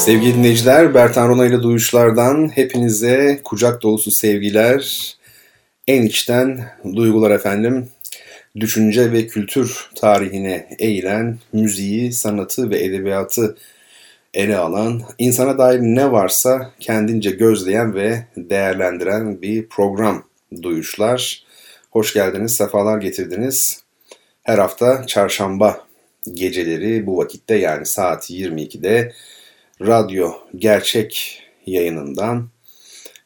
Sevgili dinleyiciler, Bertan Rona ile Duyuşlar'dan hepinize kucak dolusu sevgiler, en içten duygular efendim. Düşünce ve kültür tarihine eğilen, müziği, sanatı ve edebiyatı ele alan, insana dair ne varsa kendince gözleyen ve değerlendiren bir program Duyuşlar. Hoş geldiniz, sefalar getirdiniz. Her hafta çarşamba geceleri bu vakitte yani saat 22'de Radyo Gerçek yayınından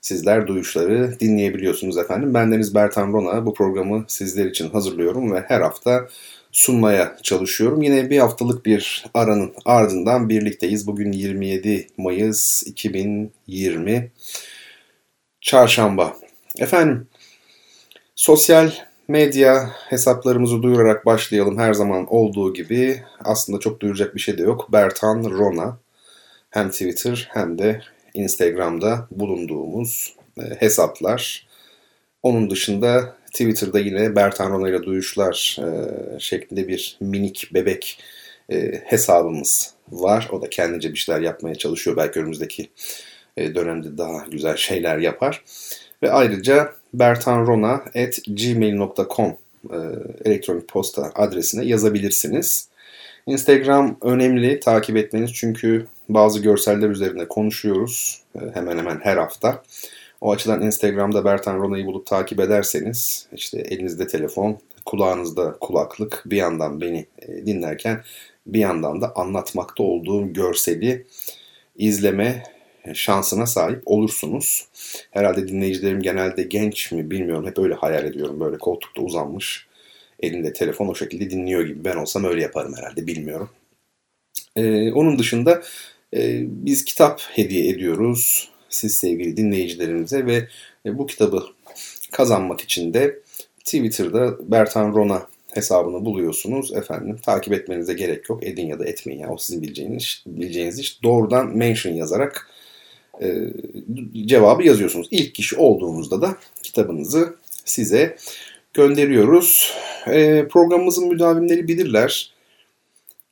sizler duyuşları dinleyebiliyorsunuz efendim. Bendeniz Bertan Rona bu programı sizler için hazırlıyorum ve her hafta sunmaya çalışıyorum. Yine bir haftalık bir aranın ardından birlikteyiz. Bugün 27 Mayıs 2020 Çarşamba. Efendim sosyal medya hesaplarımızı duyurarak başlayalım her zaman olduğu gibi. Aslında çok duyuracak bir şey de yok. Bertan Rona hem Twitter hem de Instagram'da bulunduğumuz e, hesaplar. Onun dışında Twitter'da yine Bertan Rona ile duyuşlar e, şeklinde bir minik bebek e, hesabımız var. O da kendince bir şeyler yapmaya çalışıyor. Belki önümüzdeki dönemde daha güzel şeyler yapar. Ve ayrıca bertanrona.gmail.com elektronik posta adresine yazabilirsiniz. Instagram önemli takip etmeniz çünkü bazı görseller üzerinde konuşuyoruz e, hemen hemen her hafta. O açıdan Instagram'da Bertan Rona'yı bulup takip ederseniz işte elinizde telefon, kulağınızda kulaklık bir yandan beni e, dinlerken bir yandan da anlatmakta olduğum görseli izleme şansına sahip olursunuz. Herhalde dinleyicilerim genelde genç mi bilmiyorum. Hep öyle hayal ediyorum. Böyle koltukta uzanmış. Elinde telefon o şekilde dinliyor gibi. Ben olsam öyle yaparım herhalde bilmiyorum. Ee, onun dışında e, biz kitap hediye ediyoruz siz sevgili dinleyicilerimize ve e, bu kitabı kazanmak için de Twitter'da Bertan Rona hesabını buluyorsunuz. Efendim takip etmenize gerek yok. Edin ya da etmeyin. Yani o sizin bileceğiniz, bileceğiniz iş. Doğrudan mention yazarak e, cevabı yazıyorsunuz. İlk kişi olduğunuzda da kitabınızı size gönderiyoruz. E, programımızın müdavimleri bilirler.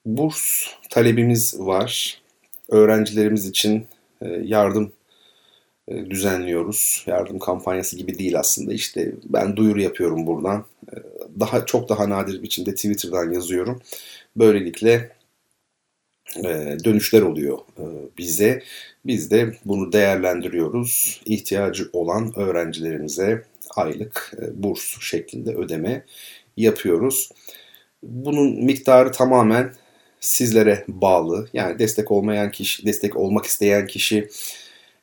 Burs talebimiz var. Öğrencilerimiz için e, yardım e, düzenliyoruz. Yardım kampanyası gibi değil aslında. İşte ben duyuru yapıyorum buradan. E, daha çok daha nadir biçimde Twitter'dan yazıyorum. Böylelikle dönüşler oluyor bize. Biz de bunu değerlendiriyoruz. İhtiyacı olan öğrencilerimize aylık burs şeklinde ödeme yapıyoruz. Bunun miktarı tamamen sizlere bağlı. Yani destek olmayan kişi, destek olmak isteyen kişi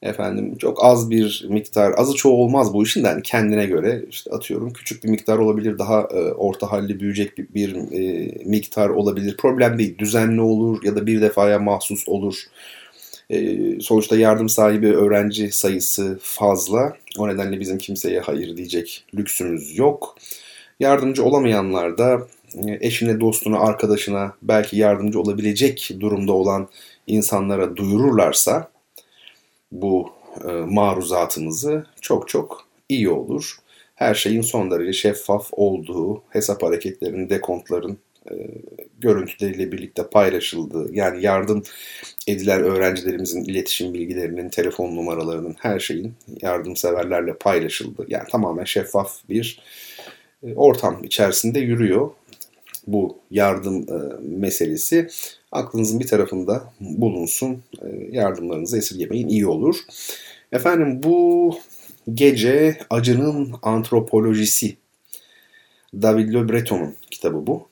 efendim çok az bir miktar, azı çoğu olmaz bu işin de hani kendine göre işte atıyorum küçük bir miktar olabilir, daha e, orta halli büyüyecek bir, bir e, miktar olabilir. Problem değil, düzenli olur ya da bir defaya mahsus olur. E, sonuçta yardım sahibi öğrenci sayısı fazla. O nedenle bizim kimseye hayır diyecek lüksümüz yok. Yardımcı olamayanlar da eşine, dostuna, arkadaşına belki yardımcı olabilecek durumda olan insanlara duyururlarsa bu e, maruzatımızı çok çok iyi olur. Her şeyin son derece şeffaf olduğu, hesap hareketlerinin, dekontların e, görüntüleriyle birlikte paylaşıldığı, yani yardım edilen öğrencilerimizin iletişim bilgilerinin, telefon numaralarının, her şeyin yardımseverlerle paylaşıldığı, yani tamamen şeffaf bir e, ortam içerisinde yürüyor bu yardım e, meselesi aklınızın bir tarafında bulunsun. E, yardımlarınızı esirgemeyin iyi olur. Efendim bu gece acının antropolojisi David Le Breton'un kitabı bu.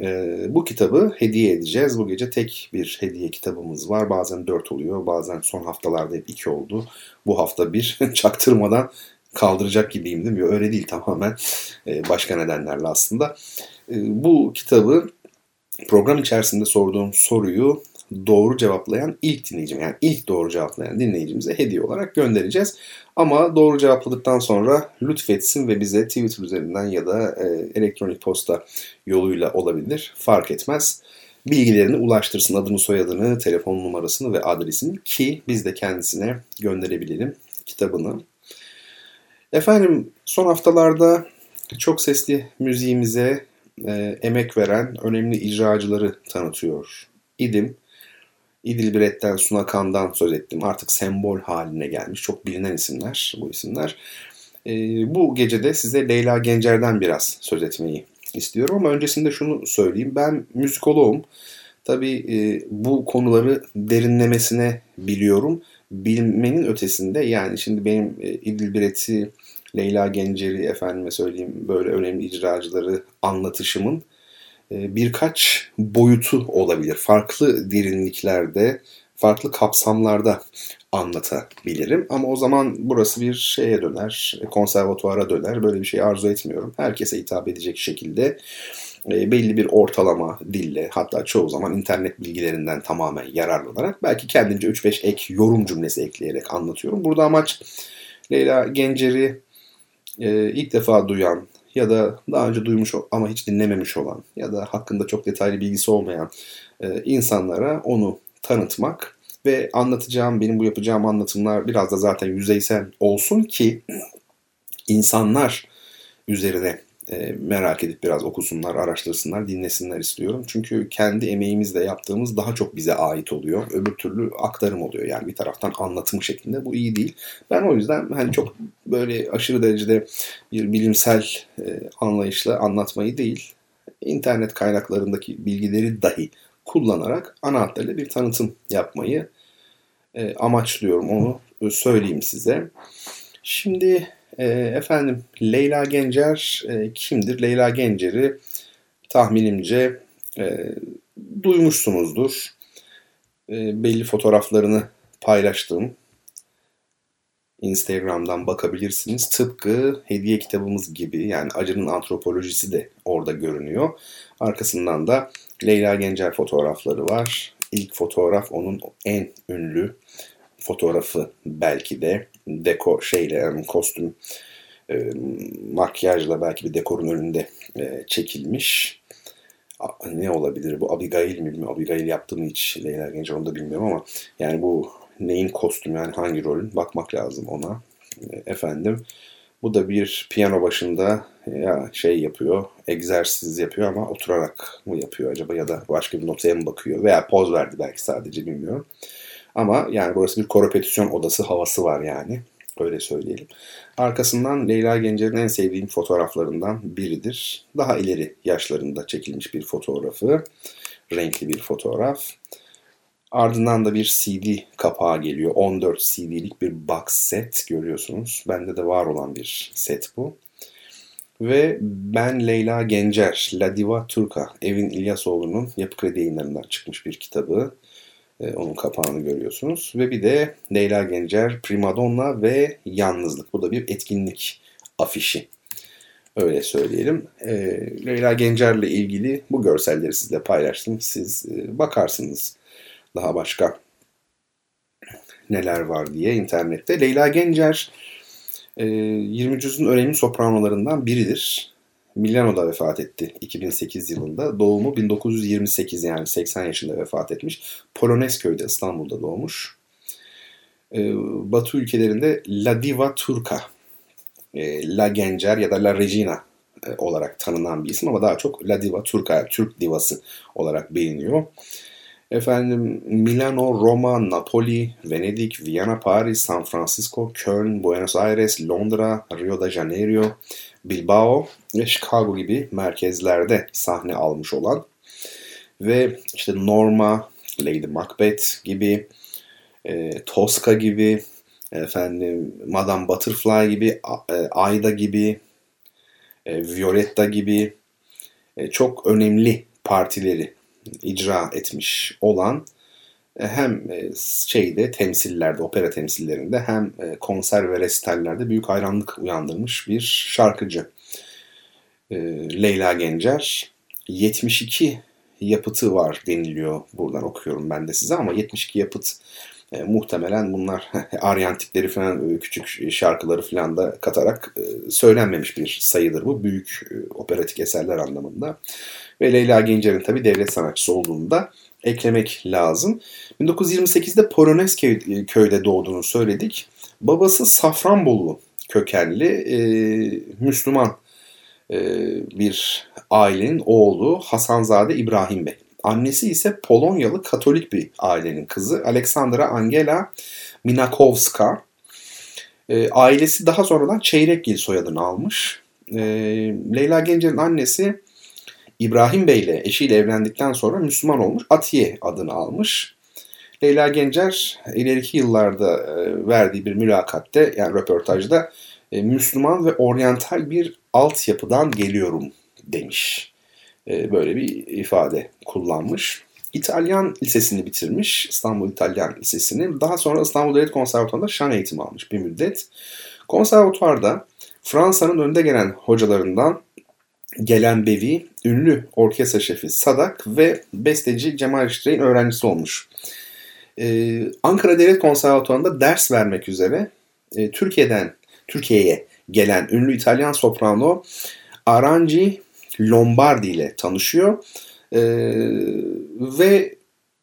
Ee, bu kitabı hediye edeceğiz. Bu gece tek bir hediye kitabımız var. Bazen dört oluyor. Bazen son haftalarda hep iki oldu. Bu hafta bir çaktırmadan kaldıracak gibiyim değil mi? Öyle değil tamamen e, başka nedenlerle aslında. E, bu kitabı program içerisinde sorduğum soruyu doğru cevaplayan ilk dinleyicim yani ilk doğru cevaplayan dinleyicimize hediye olarak göndereceğiz. Ama doğru cevapladıktan sonra lütfetsin ve bize Twitter üzerinden ya da e, elektronik posta yoluyla olabilir fark etmez. Bilgilerini ulaştırsın adını soyadını telefon numarasını ve adresini ki biz de kendisine gönderebilelim kitabını. Efendim son haftalarda çok sesli müziğimize e, emek veren önemli icracıları tanıtıyor idim. İdil Biret'ten, Sunakan'dan söz ettim. Artık sembol haline gelmiş. Çok bilinen isimler bu isimler. E, bu gecede size Leyla Gencer'den biraz söz etmeyi istiyorum ama öncesinde şunu söyleyeyim. Ben müzikoloğum. Tabii e, bu konuları derinlemesine biliyorum. Bilmenin ötesinde yani şimdi benim e, İdil Biret'i Leyla Gencer'i efendime söyleyeyim böyle önemli icracıları anlatışımın e, birkaç boyutu olabilir. Farklı derinliklerde, farklı kapsamlarda anlatabilirim. Ama o zaman burası bir şeye döner, konservatuara döner. Böyle bir şey arzu etmiyorum. Herkese hitap edecek şekilde e, belli bir ortalama dille hatta çoğu zaman internet bilgilerinden tamamen yararlanarak belki kendince 3-5 ek yorum cümlesi ekleyerek anlatıyorum. Burada amaç Leyla Gencer'i e, ilk defa duyan ya da daha önce duymuş ama hiç dinlememiş olan ya da hakkında çok detaylı bilgisi olmayan e, insanlara onu tanıtmak ve anlatacağım, benim bu yapacağım anlatımlar biraz da zaten yüzeysel olsun ki insanlar üzerine e, merak edip biraz okusunlar, araştırsınlar, dinlesinler istiyorum. Çünkü kendi emeğimizle yaptığımız daha çok bize ait oluyor. Öbür türlü aktarım oluyor. Yani bir taraftan anlatım şeklinde. Bu iyi değil. Ben o yüzden hani çok böyle aşırı derecede bir bilimsel e, anlayışla anlatmayı değil, internet kaynaklarındaki bilgileri dahi kullanarak ana hatlarıyla bir tanıtım yapmayı e, amaçlıyorum. Onu söyleyeyim size. Şimdi e, efendim Leyla Gencer e, kimdir? Leyla Gencer'i tahminimce e, duymuşsunuzdur. E, belli fotoğraflarını paylaştım. Instagram'dan bakabilirsiniz. Tıpkı hediye kitabımız gibi yani acının antropolojisi de orada görünüyor. Arkasından da Leyla Gencer fotoğrafları var. İlk fotoğraf onun en ünlü fotoğrafı belki de deko şeyle kostüm e, makyajla belki bir dekorun önünde e, çekilmiş. Ne olabilir bu Abigail mi bilmiyorum. Abigail yaptı mı hiç Leyla Gencer onu da bilmiyorum ama yani bu neyin kostüm yani hangi rolün bakmak lazım ona. E, efendim bu da bir piyano başında ya şey yapıyor, egzersiz yapıyor ama oturarak mı yapıyor acaba ya da başka bir notaya mı bakıyor veya poz verdi belki sadece bilmiyorum. Ama yani burası bir korepetisyon odası havası var yani. Öyle söyleyelim. Arkasından Leyla Gencer'in en sevdiğim fotoğraflarından biridir. Daha ileri yaşlarında çekilmiş bir fotoğrafı. Renkli bir fotoğraf. Ardından da bir CD kapağı geliyor. 14 CD'lik bir box set görüyorsunuz. Bende de var olan bir set bu. Ve Ben Leyla Gencer, La Diva Turca, Evin İlyasoğlu'nun Yapı Kredi yayınlarından çıkmış bir kitabı. E, onun kapağını görüyorsunuz. Ve bir de Leyla Gencer, Primadonna ve Yalnızlık. Bu da bir etkinlik afişi. Öyle söyleyelim. E, Leyla Gencer'le ilgili bu görselleri sizle paylaştım. Siz e, bakarsınız daha başka neler var diye internette. Leyla Gencer 20. yüzyılın önemli sopranolarından biridir. Milano'da vefat etti 2008 yılında. Doğumu 1928 yani 80 yaşında vefat etmiş. Polonezköy'de İstanbul'da doğmuş. Ee, Batı ülkelerinde La Diva Turca, e, La Gencer ya da La Regina e, olarak tanınan bir isim ama daha çok La Diva Turca, Türk divası olarak biliniyor. Efendim Milano, Roma, Napoli, Venedik, Viyana, Paris, San Francisco, Köln, Buenos Aires, Londra, Rio de Janeiro, Bilbao ve Chicago gibi merkezlerde sahne almış olan ve işte Norma, Lady Macbeth gibi, e, Tosca gibi, efendim Madame Butterfly gibi, e, Aida gibi, e, Violetta gibi e, çok önemli partileri icra etmiş olan e, hem e, şeyde temsillerde, opera temsillerinde hem e, konser ve resitallerde büyük hayranlık uyandırmış bir şarkıcı. Leyla Gencer 72 yapıtı var deniliyor. Buradan okuyorum ben de size ama 72 yapıt e, muhtemelen bunlar aryantikleri falan e, küçük şarkıları falan da katarak e, söylenmemiş bir sayıdır bu. Büyük e, operatik eserler anlamında. Ve Leyla Gencer'in tabi devlet sanatçısı olduğunu da eklemek lazım. 1928'de Polonez köyde doğduğunu söyledik. Babası Safranbolu kökenli e, Müslüman e, bir ailenin oğlu Hasanzade İbrahim Bey. Annesi ise Polonyalı Katolik bir ailenin kızı Aleksandra Angela Minakowska. E, ailesi daha sonradan Çeyrekgil soyadını almış. E, Leyla Gencer'in annesi İbrahim Bey ile eşiyle evlendikten sonra Müslüman olmuş. Atiye adını almış. Leyla Gencer ileriki yıllarda e, verdiği bir mülakatte yani röportajda e, Müslüman ve oryantal bir altyapıdan geliyorum demiş. E, böyle bir ifade kullanmış. İtalyan lisesini bitirmiş. İstanbul İtalyan Lisesi'ni. Daha sonra İstanbul Devlet Konservatuvarı'nda şan eğitimi almış bir müddet. Konservatuvarda Fransa'nın önde gelen hocalarından gelen Bevi, ünlü orkestra şefi Sadak ve besteci Cemal İştirey'in öğrencisi olmuş. Ee, Ankara Devlet Konservatuvarı'nda ders vermek üzere e, Türkiye'den Türkiye'ye gelen ünlü İtalyan soprano Aranji Lombardi ile tanışıyor. Ee, ve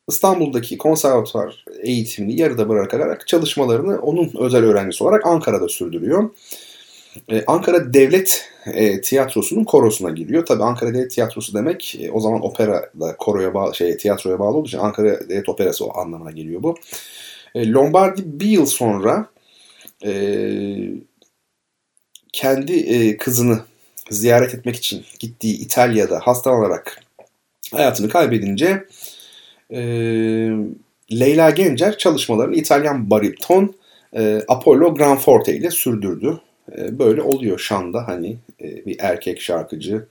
İstanbul'daki konservatuvar eğitimini yarıda bırakarak çalışmalarını onun özel öğrencisi olarak Ankara'da sürdürüyor. Ee, Ankara Devlet e, Tiyatrosu'nun korosuna giriyor. Tabi Ankara Devlet Tiyatrosu demek e, o zaman opera da koroya bağlı, şey, tiyatroya bağlı olduğu için Ankara Devlet Operası o anlamına geliyor bu. E, Lombardi bir yıl sonra e, kendi e, kızını ziyaret etmek için gittiği İtalya'da hastalanarak hayatını kaybedince e, Leyla Gencer çalışmalarını İtalyan bariton e, Apollo Granforte ile sürdürdü. E, böyle oluyor Şan'da hani e, bir erkek şarkıcı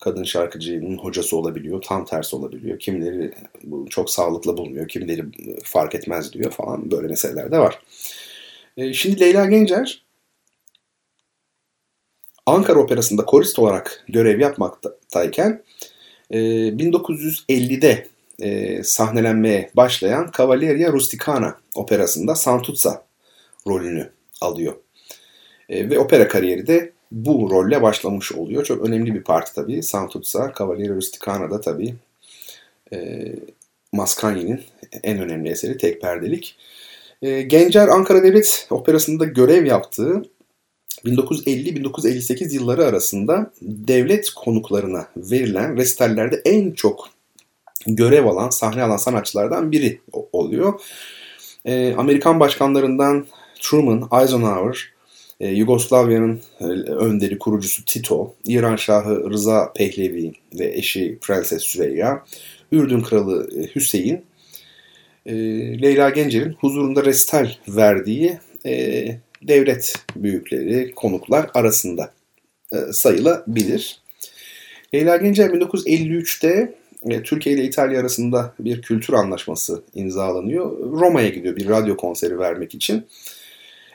kadın şarkıcının hocası olabiliyor. Tam tersi olabiliyor. Kimileri bunu çok sağlıklı bulmuyor. Kimileri fark etmez diyor falan. Böyle meseleler de var. E, şimdi Leyla Gencer Ankara Operası'nda korist olarak görev yapmaktayken 1950'de sahnelenmeye başlayan Cavalleria Rusticana operasında Santuzza rolünü alıyor. E, ve opera kariyeri de bu rolle başlamış oluyor. Çok önemli bir parti tabii. Santuzza, Cavaliere Rusticana'da tabii e, Mascagni'nin en önemli eseri tek perdelik. E, Gencer Ankara Devlet Operası'nda görev yaptığı 1950-1958 yılları arasında devlet konuklarına verilen restallerde en çok görev alan, sahne alan sanatçılardan biri oluyor. E, Amerikan başkanlarından Truman, Eisenhower, e, Yugoslavya'nın e, önderi kurucusu Tito, İran Şahı Rıza Pehlevi ve eşi Prenses Süreyya, Ürdün Kralı e, Hüseyin, e, Leyla Gencer'in huzurunda restal verdiği e, devlet büyükleri, konuklar arasında e, sayılabilir. Leyla Gencer 1953'te e, Türkiye ile İtalya arasında bir kültür anlaşması imzalanıyor. Roma'ya gidiyor bir radyo konseri vermek için.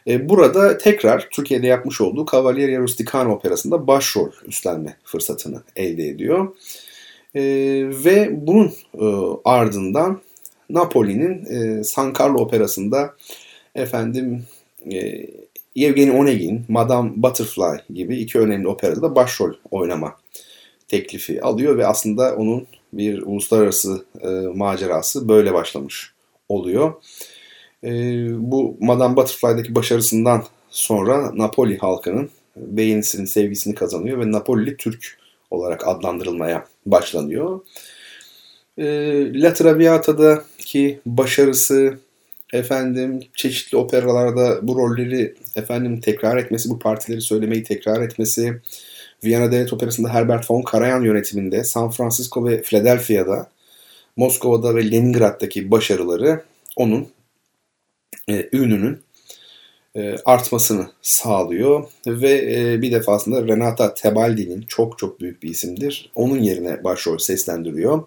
E, burada tekrar Türkiye'de yapmış olduğu Cavalleria Rusticana operasında başrol üstlenme fırsatını elde ediyor. Ve bunun ardından Napoli'nin San Carlo operasında efendim Yevgeny Onegin, Madame Butterfly gibi iki önemli operada da başrol oynama teklifi alıyor ve aslında onun bir uluslararası e, macerası böyle başlamış oluyor. E, bu Madame Butterfly'daki başarısından sonra Napoli halkının beğenisinin, sevgisini kazanıyor ve Napolili Türk olarak adlandırılmaya başlanıyor. E, La Traviata'daki başarısı, efendim çeşitli operalarda bu rolleri efendim tekrar etmesi, bu partileri söylemeyi tekrar etmesi, Viyana Devlet Operası'nda Herbert von Karajan yönetiminde, San Francisco ve Philadelphia'da, Moskova'da ve Leningrad'daki başarıları onun e, ününün e, artmasını sağlıyor ve e, bir defasında Renata Tebaldi'nin çok çok büyük bir isimdir. Onun yerine başrol seslendiriyor.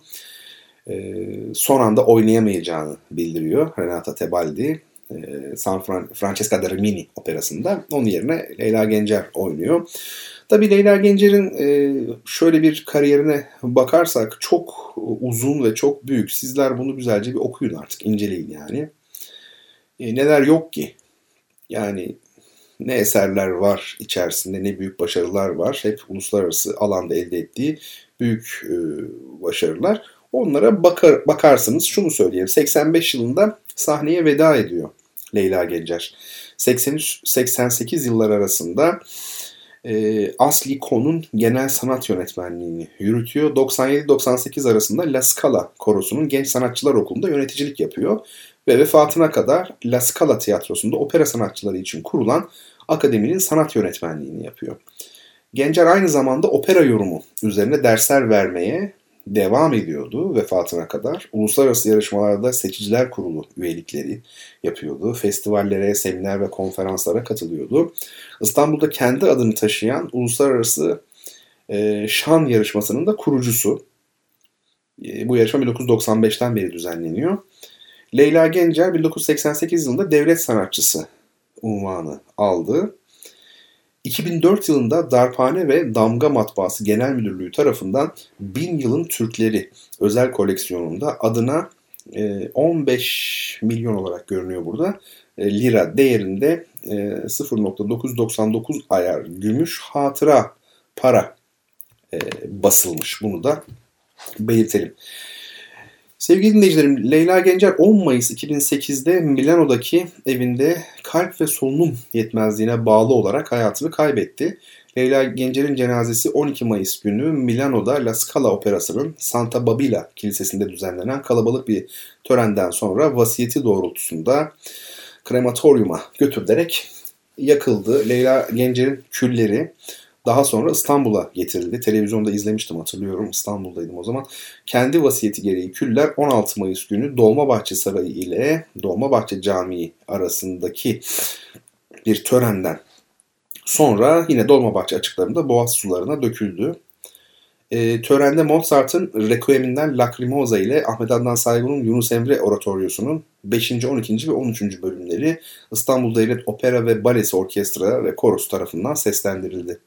E, son anda oynayamayacağını bildiriyor Renata Tebaldi San Francesca da Rimini operasında. Onun yerine Leyla Gencer oynuyor. Tabii Leyla Gencer'in şöyle bir kariyerine bakarsak çok uzun ve çok büyük. Sizler bunu güzelce bir okuyun artık, inceleyin yani. Neler yok ki? Yani ne eserler var içerisinde, ne büyük başarılar var. Hep uluslararası alanda elde ettiği büyük başarılar. Onlara bakar, bakarsınız şunu söyleyeyim. 85 yılında sahneye veda ediyor Leyla Gencer. 83-88 yıllar arasında e, Asli Kon'un genel sanat yönetmenliğini yürütüyor. 97-98 arasında La Scala Korosu'nun Genç Sanatçılar Okulu'nda yöneticilik yapıyor. Ve vefatına kadar La Scala Tiyatrosu'nda opera sanatçıları için kurulan akademinin sanat yönetmenliğini yapıyor. Gencer aynı zamanda opera yorumu üzerine dersler vermeye devam ediyordu vefatına kadar. Uluslararası yarışmalarda seçiciler kurulu üyelikleri yapıyordu. Festivallere, seminer ve konferanslara katılıyordu. İstanbul'da kendi adını taşıyan uluslararası e, şan yarışmasının da kurucusu. E, bu yarışma 1995'ten beri düzenleniyor. Leyla Gencer 1988 yılında devlet sanatçısı unvanı aldı. 2004 yılında Darphane ve Damga Matbaası Genel Müdürlüğü tarafından Bin Yılın Türkleri özel koleksiyonunda adına 15 e, milyon olarak görünüyor burada. E, lira değerinde 0.999 e, ayar gümüş hatıra para basılmış. Bunu da belirtelim. Sevgili dinleyicilerim, Leyla Gencer 10 Mayıs 2008'de Milano'daki evinde kalp ve solunum yetmezliğine bağlı olarak hayatını kaybetti. Leyla Gencer'in cenazesi 12 Mayıs günü Milano'da La Scala Operası'nın Santa Babila Kilisesi'nde düzenlenen kalabalık bir törenden sonra vasiyeti doğrultusunda krematoryuma götürülerek yakıldı. Leyla Gencer'in külleri daha sonra İstanbul'a getirildi. Televizyonda izlemiştim hatırlıyorum. İstanbul'daydım o zaman. Kendi vasiyeti gereği küller 16 Mayıs günü Dolmabahçe Sarayı ile Dolmabahçe Camii arasındaki bir törenden sonra yine Dolmabahçe açıklarında Boğaz sularına döküldü. E, törende Mozart'ın Requiem'inden Lacrimosa ile Ahmet Adnan Saygun'un Yunus Emre Oratoryosu'nun 5. 12. ve 13. bölümleri İstanbul Devlet Opera ve Balesi Orkestra ve Korosu tarafından seslendirildi.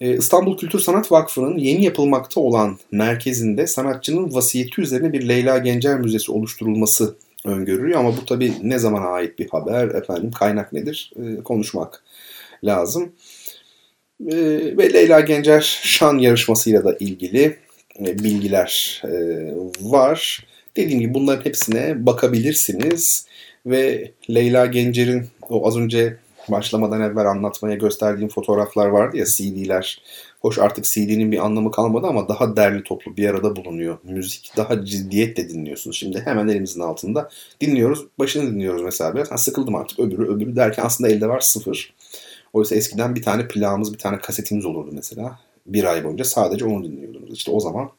E, İstanbul Kültür Sanat Vakfı'nın yeni yapılmakta olan merkezinde sanatçının vasiyeti üzerine bir Leyla Gencer Müzesi oluşturulması öngörülüyor ama bu tabi ne zamana ait bir haber, efendim kaynak nedir e, konuşmak lazım. E, ve Leyla Gencer şan yarışmasıyla da ilgili e, bilgiler e, var. Dediğim gibi bunların hepsine bakabilirsiniz ve Leyla Gencer'in o az önce başlamadan evvel anlatmaya gösterdiğim fotoğraflar vardı ya CD'ler. Hoş artık CD'nin bir anlamı kalmadı ama daha derli toplu bir arada bulunuyor. Müzik daha ciddiyetle dinliyorsunuz. Şimdi hemen elimizin altında dinliyoruz. Başını dinliyoruz mesela biraz. Ha, sıkıldım artık öbürü öbürü derken aslında elde var sıfır. Oysa eskiden bir tane plağımız bir tane kasetimiz olurdu mesela. Bir ay boyunca sadece onu dinliyordunuz. İşte o zaman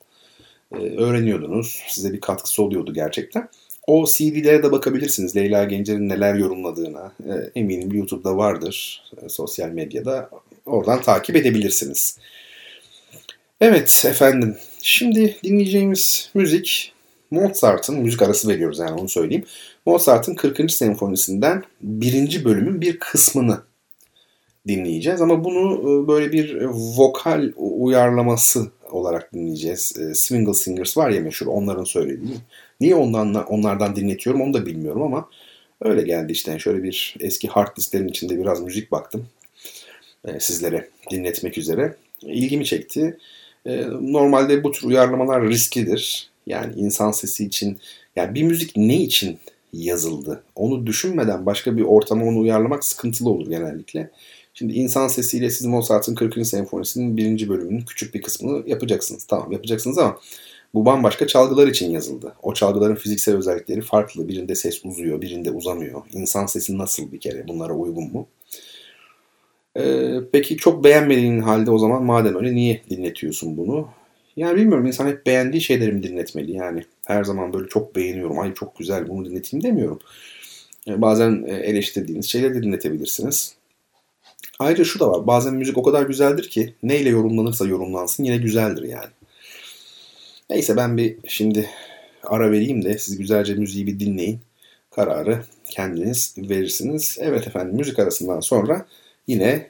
öğreniyordunuz. Size bir katkısı oluyordu gerçekten. O CD'lere de bakabilirsiniz. Leyla Gencer'in neler yorumladığına. E, eminim YouTube'da vardır. E, sosyal medyada. Oradan takip edebilirsiniz. Evet efendim. Şimdi dinleyeceğimiz müzik Mozart'ın müzik arası veriyoruz yani onu söyleyeyim. Mozart'ın 40. senfonisinden birinci bölümün bir kısmını dinleyeceğiz ama bunu e, böyle bir vokal uyarlaması olarak dinleyeceğiz. E, Swingle Singers var ya meşhur onların söylediği. Niye ondan onlardan dinletiyorum onu da bilmiyorum ama öyle geldi işte. Şöyle bir eski hard listlerin içinde biraz müzik baktım e, sizlere dinletmek üzere. İlgimi çekti. Normalde bu tür uyarlamalar risklidir. Yani insan sesi için yani bir müzik ne için yazıldı? Onu düşünmeden başka bir ortama onu uyarlamak sıkıntılı olur genellikle. Şimdi insan sesiyle siz Mozart'ın 40. senfonisinin birinci bölümünün küçük bir kısmını yapacaksınız. Tamam yapacaksınız ama bu bambaşka çalgılar için yazıldı. O çalgıların fiziksel özellikleri farklı. Birinde ses uzuyor, birinde uzamıyor. İnsan sesi nasıl bir kere? Bunlara uygun mu? Ee, peki çok beğenmediğin halde o zaman madem öyle niye dinletiyorsun bunu? Yani bilmiyorum insan hep beğendiği şeyleri mi dinletmeli yani. Her zaman böyle çok beğeniyorum, ay çok güzel bunu dinleteyim demiyorum. Ee, bazen e, eleştirdiğiniz şeyleri de dinletebilirsiniz. Ayrıca şu da var. Bazen müzik o kadar güzeldir ki neyle yorumlanırsa yorumlansın yine güzeldir yani. Neyse ben bir şimdi ara vereyim de siz güzelce müziği bir dinleyin. kararı kendiniz verirsiniz. Evet efendim müzik arasından sonra yine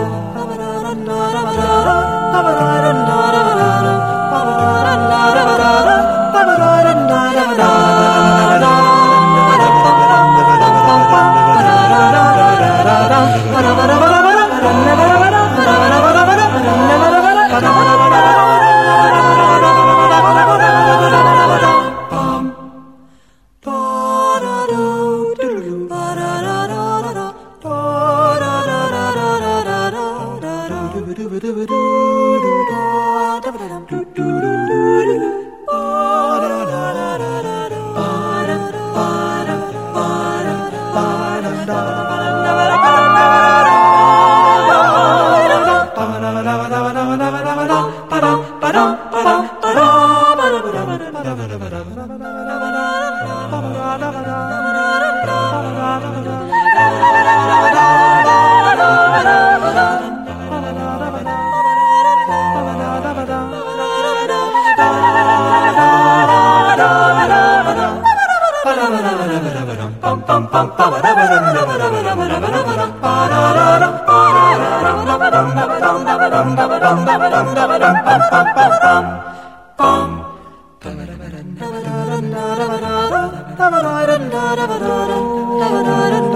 da da da da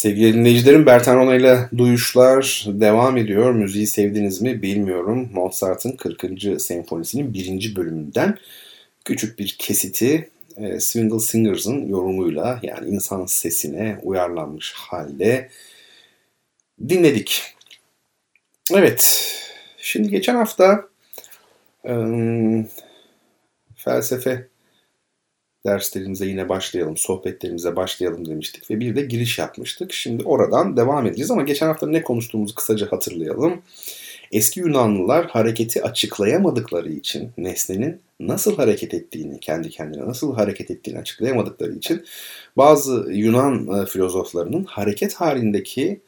Sevgili dinleyicilerim Bertan ile Duyuşlar devam ediyor. Müziği sevdiniz mi bilmiyorum. Mozart'ın 40. senfonisinin birinci bölümünden küçük bir kesiti e, Swingle Singers'ın yorumuyla yani insan sesine uyarlanmış halde dinledik. Evet, şimdi geçen hafta e, felsefe derslerimize yine başlayalım, sohbetlerimize başlayalım demiştik ve bir de giriş yapmıştık. Şimdi oradan devam edeceğiz ama geçen hafta ne konuştuğumuzu kısaca hatırlayalım. Eski Yunanlılar hareketi açıklayamadıkları için nesnenin nasıl hareket ettiğini, kendi kendine nasıl hareket ettiğini açıklayamadıkları için bazı Yunan e, filozoflarının hareket halindeki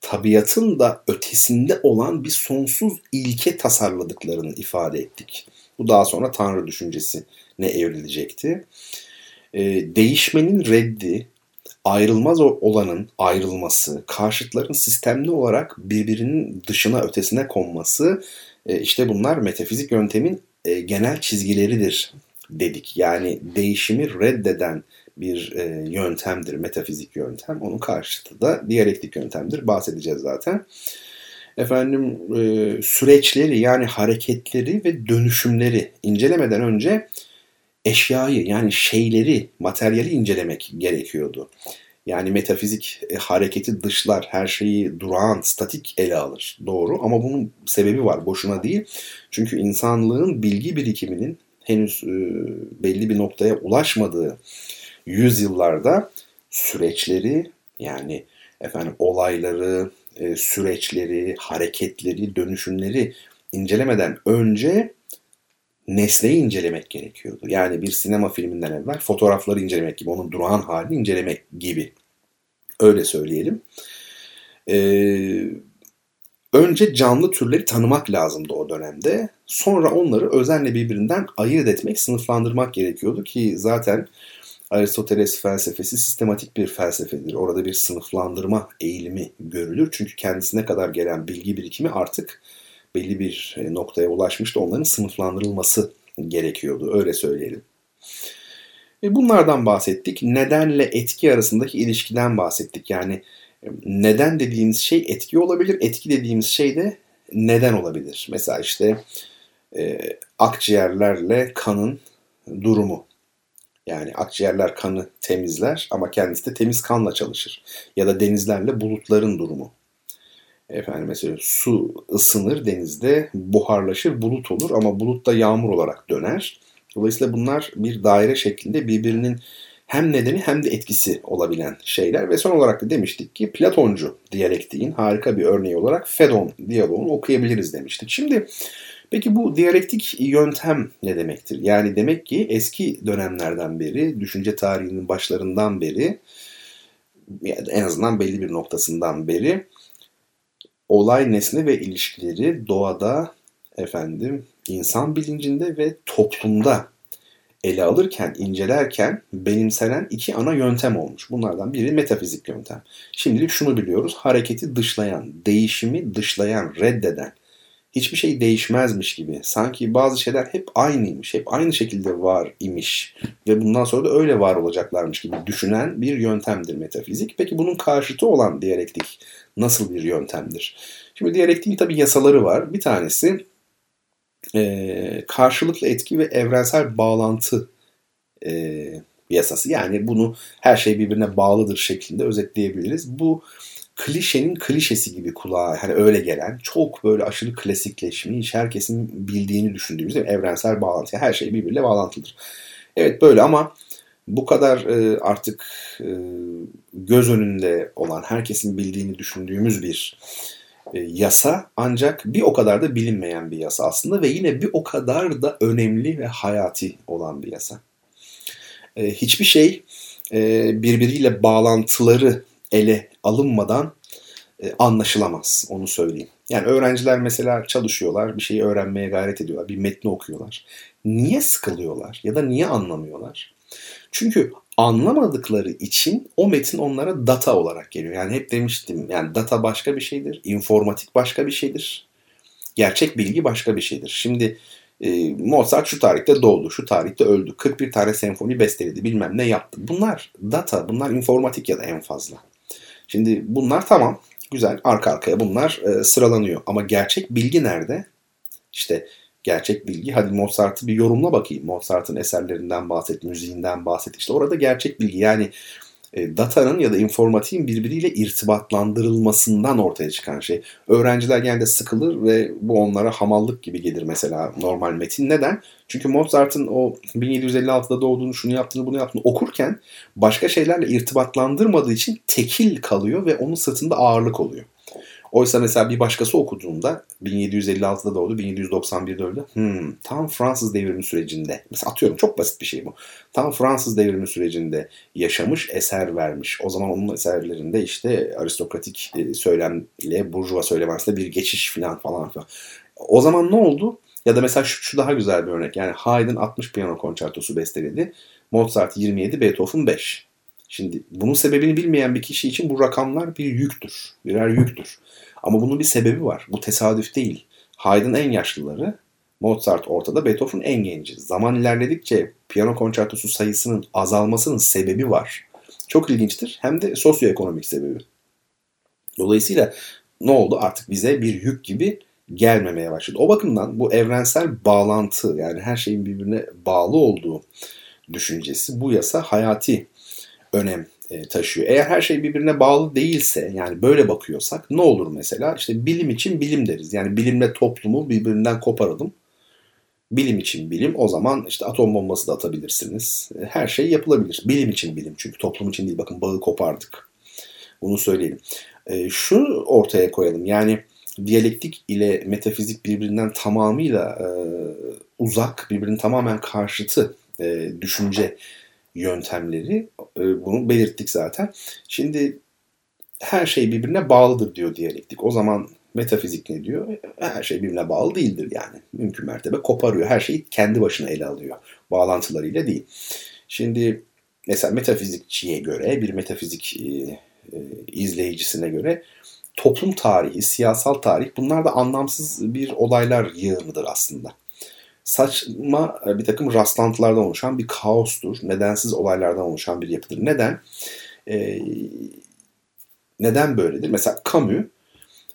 tabiatın da ötesinde olan bir sonsuz ilke tasarladıklarını ifade ettik. Bu daha sonra Tanrı düşüncesi ne evrilecekti. E, değişmenin reddi, ayrılmaz olanın ayrılması, karşıtların sistemli olarak birbirinin dışına ötesine konması e, işte bunlar metafizik yöntemin e, genel çizgileridir dedik. Yani değişimi reddeden bir e, yöntemdir metafizik yöntem. Onun karşıtı da diyalektik yöntemdir. Bahsedeceğiz zaten. Efendim süreçleri yani hareketleri ve dönüşümleri incelemeden önce eşyayı yani şeyleri, materyali incelemek gerekiyordu. Yani metafizik e, hareketi dışlar, her şeyi durağan, statik ele alır. Doğru ama bunun sebebi var, boşuna değil. Çünkü insanlığın bilgi birikiminin henüz e, belli bir noktaya ulaşmadığı yüzyıllarda süreçleri yani efendim olayları, e, süreçleri, hareketleri, dönüşümleri incelemeden önce nesneyi incelemek gerekiyordu. Yani bir sinema filminden evvel fotoğrafları incelemek gibi, onun durağan halini incelemek gibi. Öyle söyleyelim. Ee, önce canlı türleri tanımak lazımdı o dönemde. Sonra onları özenle birbirinden ayırt etmek, sınıflandırmak gerekiyordu ki zaten Aristoteles felsefesi sistematik bir felsefedir. Orada bir sınıflandırma eğilimi görülür. Çünkü kendisine kadar gelen bilgi birikimi artık belli bir e, noktaya ulaşmıştı. Onların sınıflandırılması gerekiyordu. Öyle söyleyelim. E bunlardan bahsettik. Nedenle etki arasındaki ilişkiden bahsettik. Yani e, neden dediğimiz şey etki olabilir. Etki dediğimiz şey de neden olabilir. Mesela işte e, akciğerlerle kanın durumu. Yani akciğerler kanı temizler ama kendisi de temiz kanla çalışır. Ya da denizlerle bulutların durumu. Efendim mesela su ısınır denizde, buharlaşır, bulut olur ama bulut da yağmur olarak döner. Dolayısıyla bunlar bir daire şeklinde birbirinin hem nedeni hem de etkisi olabilen şeyler. Ve son olarak da demiştik ki Platoncu diyalektiğin harika bir örneği olarak Fedon diyaloğunu okuyabiliriz demiştik. Şimdi peki bu diyalektik yöntem ne demektir? Yani demek ki eski dönemlerden beri, düşünce tarihinin başlarından beri, en azından belli bir noktasından beri olay nesne ve ilişkileri doğada efendim insan bilincinde ve toplumda ele alırken, incelerken benimsenen iki ana yöntem olmuş. Bunlardan biri metafizik yöntem. Şimdilik şunu biliyoruz. Hareketi dışlayan, değişimi dışlayan, reddeden, hiçbir şey değişmezmiş gibi. Sanki bazı şeyler hep aynıymış, hep aynı şekilde var imiş ve bundan sonra da öyle var olacaklarmış gibi düşünen bir yöntemdir metafizik. Peki bunun karşıtı olan diyalektik nasıl bir yöntemdir? Şimdi diyalektiğin tabi yasaları var. Bir tanesi e, karşılıklı etki ve evrensel bağlantı e, yasası. Yani bunu her şey birbirine bağlıdır şeklinde özetleyebiliriz. Bu klişenin klişesi gibi kulağa hani öyle gelen çok böyle aşırı klasikleşmiş herkesin bildiğini düşündüğümüz evrensel bağlantı. her şey birbiriyle bağlantılıdır. Evet böyle ama bu kadar e, artık e, göz önünde olan herkesin bildiğini düşündüğümüz bir e, yasa ancak bir o kadar da bilinmeyen bir yasa aslında ve yine bir o kadar da önemli ve hayati olan bir yasa. E, hiçbir şey e, birbiriyle bağlantıları ele alınmadan anlaşılamaz onu söyleyeyim. Yani öğrenciler mesela çalışıyorlar, bir şeyi öğrenmeye gayret ediyorlar, bir metni okuyorlar. Niye sıkılıyorlar ya da niye anlamıyorlar? Çünkü anlamadıkları için o metin onlara data olarak geliyor. Yani hep demiştim yani data başka bir şeydir, informatik başka bir şeydir, gerçek bilgi başka bir şeydir. Şimdi e, Mozart şu tarihte doğdu, şu tarihte öldü, 41 tane senfoni besteledi, bilmem ne yaptı. Bunlar data, bunlar informatik ya da en fazla. Şimdi bunlar tamam, güzel arka arkaya bunlar e, sıralanıyor. Ama gerçek bilgi nerede? İşte gerçek bilgi. Hadi Mozart'ı bir yorumla bakayım. Mozart'ın eserlerinden bahset, müziğinden bahset. İşte orada gerçek bilgi yani e, datanın ya da informatiğin birbiriyle irtibatlandırılmasından ortaya çıkan şey. Öğrenciler genelde sıkılır ve bu onlara hamallık gibi gelir mesela normal metin. Neden? Çünkü Mozart'ın o 1756'da doğduğunu, şunu yaptığını, bunu yaptığını okurken başka şeylerle irtibatlandırmadığı için tekil kalıyor ve onun sırtında ağırlık oluyor. Oysa mesela bir başkası okuduğunda 1756'da doğdu, 1791'de öldü. Hmm, tam Fransız devrimi sürecinde. Mesela atıyorum çok basit bir şey bu. Tam Fransız devrimi sürecinde yaşamış, eser vermiş. O zaman onun eserlerinde işte aristokratik e, söylemle burjuva söylem arasında bir geçiş falan falan filan. O zaman ne oldu? Ya da mesela şu, şu daha güzel bir örnek. Yani Haydn 60 piyano konçertosu besteledi. Mozart 27, Beethoven 5. Şimdi bunun sebebini bilmeyen bir kişi için bu rakamlar bir yüktür. Birer yüktür. Ama bunun bir sebebi var. Bu tesadüf değil. Haydn en yaşlıları, Mozart ortada, Beethoven en genci. Zaman ilerledikçe piyano konçertosu sayısının azalmasının sebebi var. Çok ilginçtir. Hem de sosyoekonomik sebebi. Dolayısıyla ne oldu? Artık bize bir yük gibi gelmemeye başladı. O bakımdan bu evrensel bağlantı yani her şeyin birbirine bağlı olduğu düşüncesi bu yasa hayati önem e, taşıyor. Eğer her şey birbirine bağlı değilse yani böyle bakıyorsak ne olur mesela? İşte bilim için bilim deriz. Yani bilimle toplumu birbirinden koparalım. Bilim için bilim o zaman işte atom bombası da atabilirsiniz. E, her şey yapılabilir. Bilim için bilim çünkü toplum için değil. Bakın bağı kopardık. Bunu söyleyelim. E, şunu ortaya koyalım. Yani diyalektik ile metafizik birbirinden tamamıyla uzak, birbirinin tamamen karşıtı düşünce yöntemleri. E, bunu belirttik zaten. Şimdi her şey birbirine bağlıdır diyor diyalektik. O zaman metafizik ne diyor? Her şey birbirine bağlı değildir yani. Mümkün mertebe koparıyor. Her şeyi kendi başına ele alıyor. Bağlantılarıyla değil. Şimdi mesela metafizikçiye göre, bir metafizik e, e, izleyicisine göre toplum tarihi, siyasal tarih bunlar da anlamsız bir olaylar yığınıdır aslında. Saçma e, bir takım rastlantılardan oluşan bir kaostur. Nedensiz olaylardan oluşan bir yapıdır. Neden? Ee, neden böyledir? Mesela Camus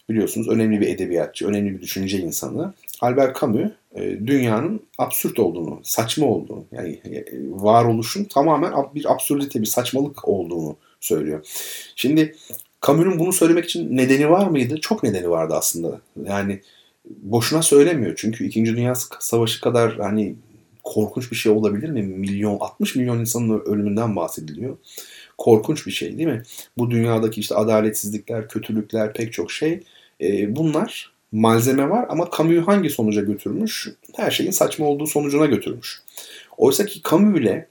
biliyorsunuz önemli bir edebiyatçı, önemli bir düşünce insanı. Albert Camus e, dünyanın absürt olduğunu, saçma olduğunu, yani e, varoluşun tamamen bir absürdite, bir saçmalık olduğunu söylüyor. Şimdi Camus'un bunu söylemek için nedeni var mıydı? Çok nedeni vardı aslında. Yani boşuna söylemiyor. Çünkü 2. Dünya Savaşı kadar hani korkunç bir şey olabilir mi? Milyon, 60 milyon insanın ölümünden bahsediliyor. Korkunç bir şey değil mi? Bu dünyadaki işte adaletsizlikler, kötülükler, pek çok şey. E, bunlar malzeme var ama Camus'u hangi sonuca götürmüş? Her şeyin saçma olduğu sonucuna götürmüş. Oysa ki Camus ile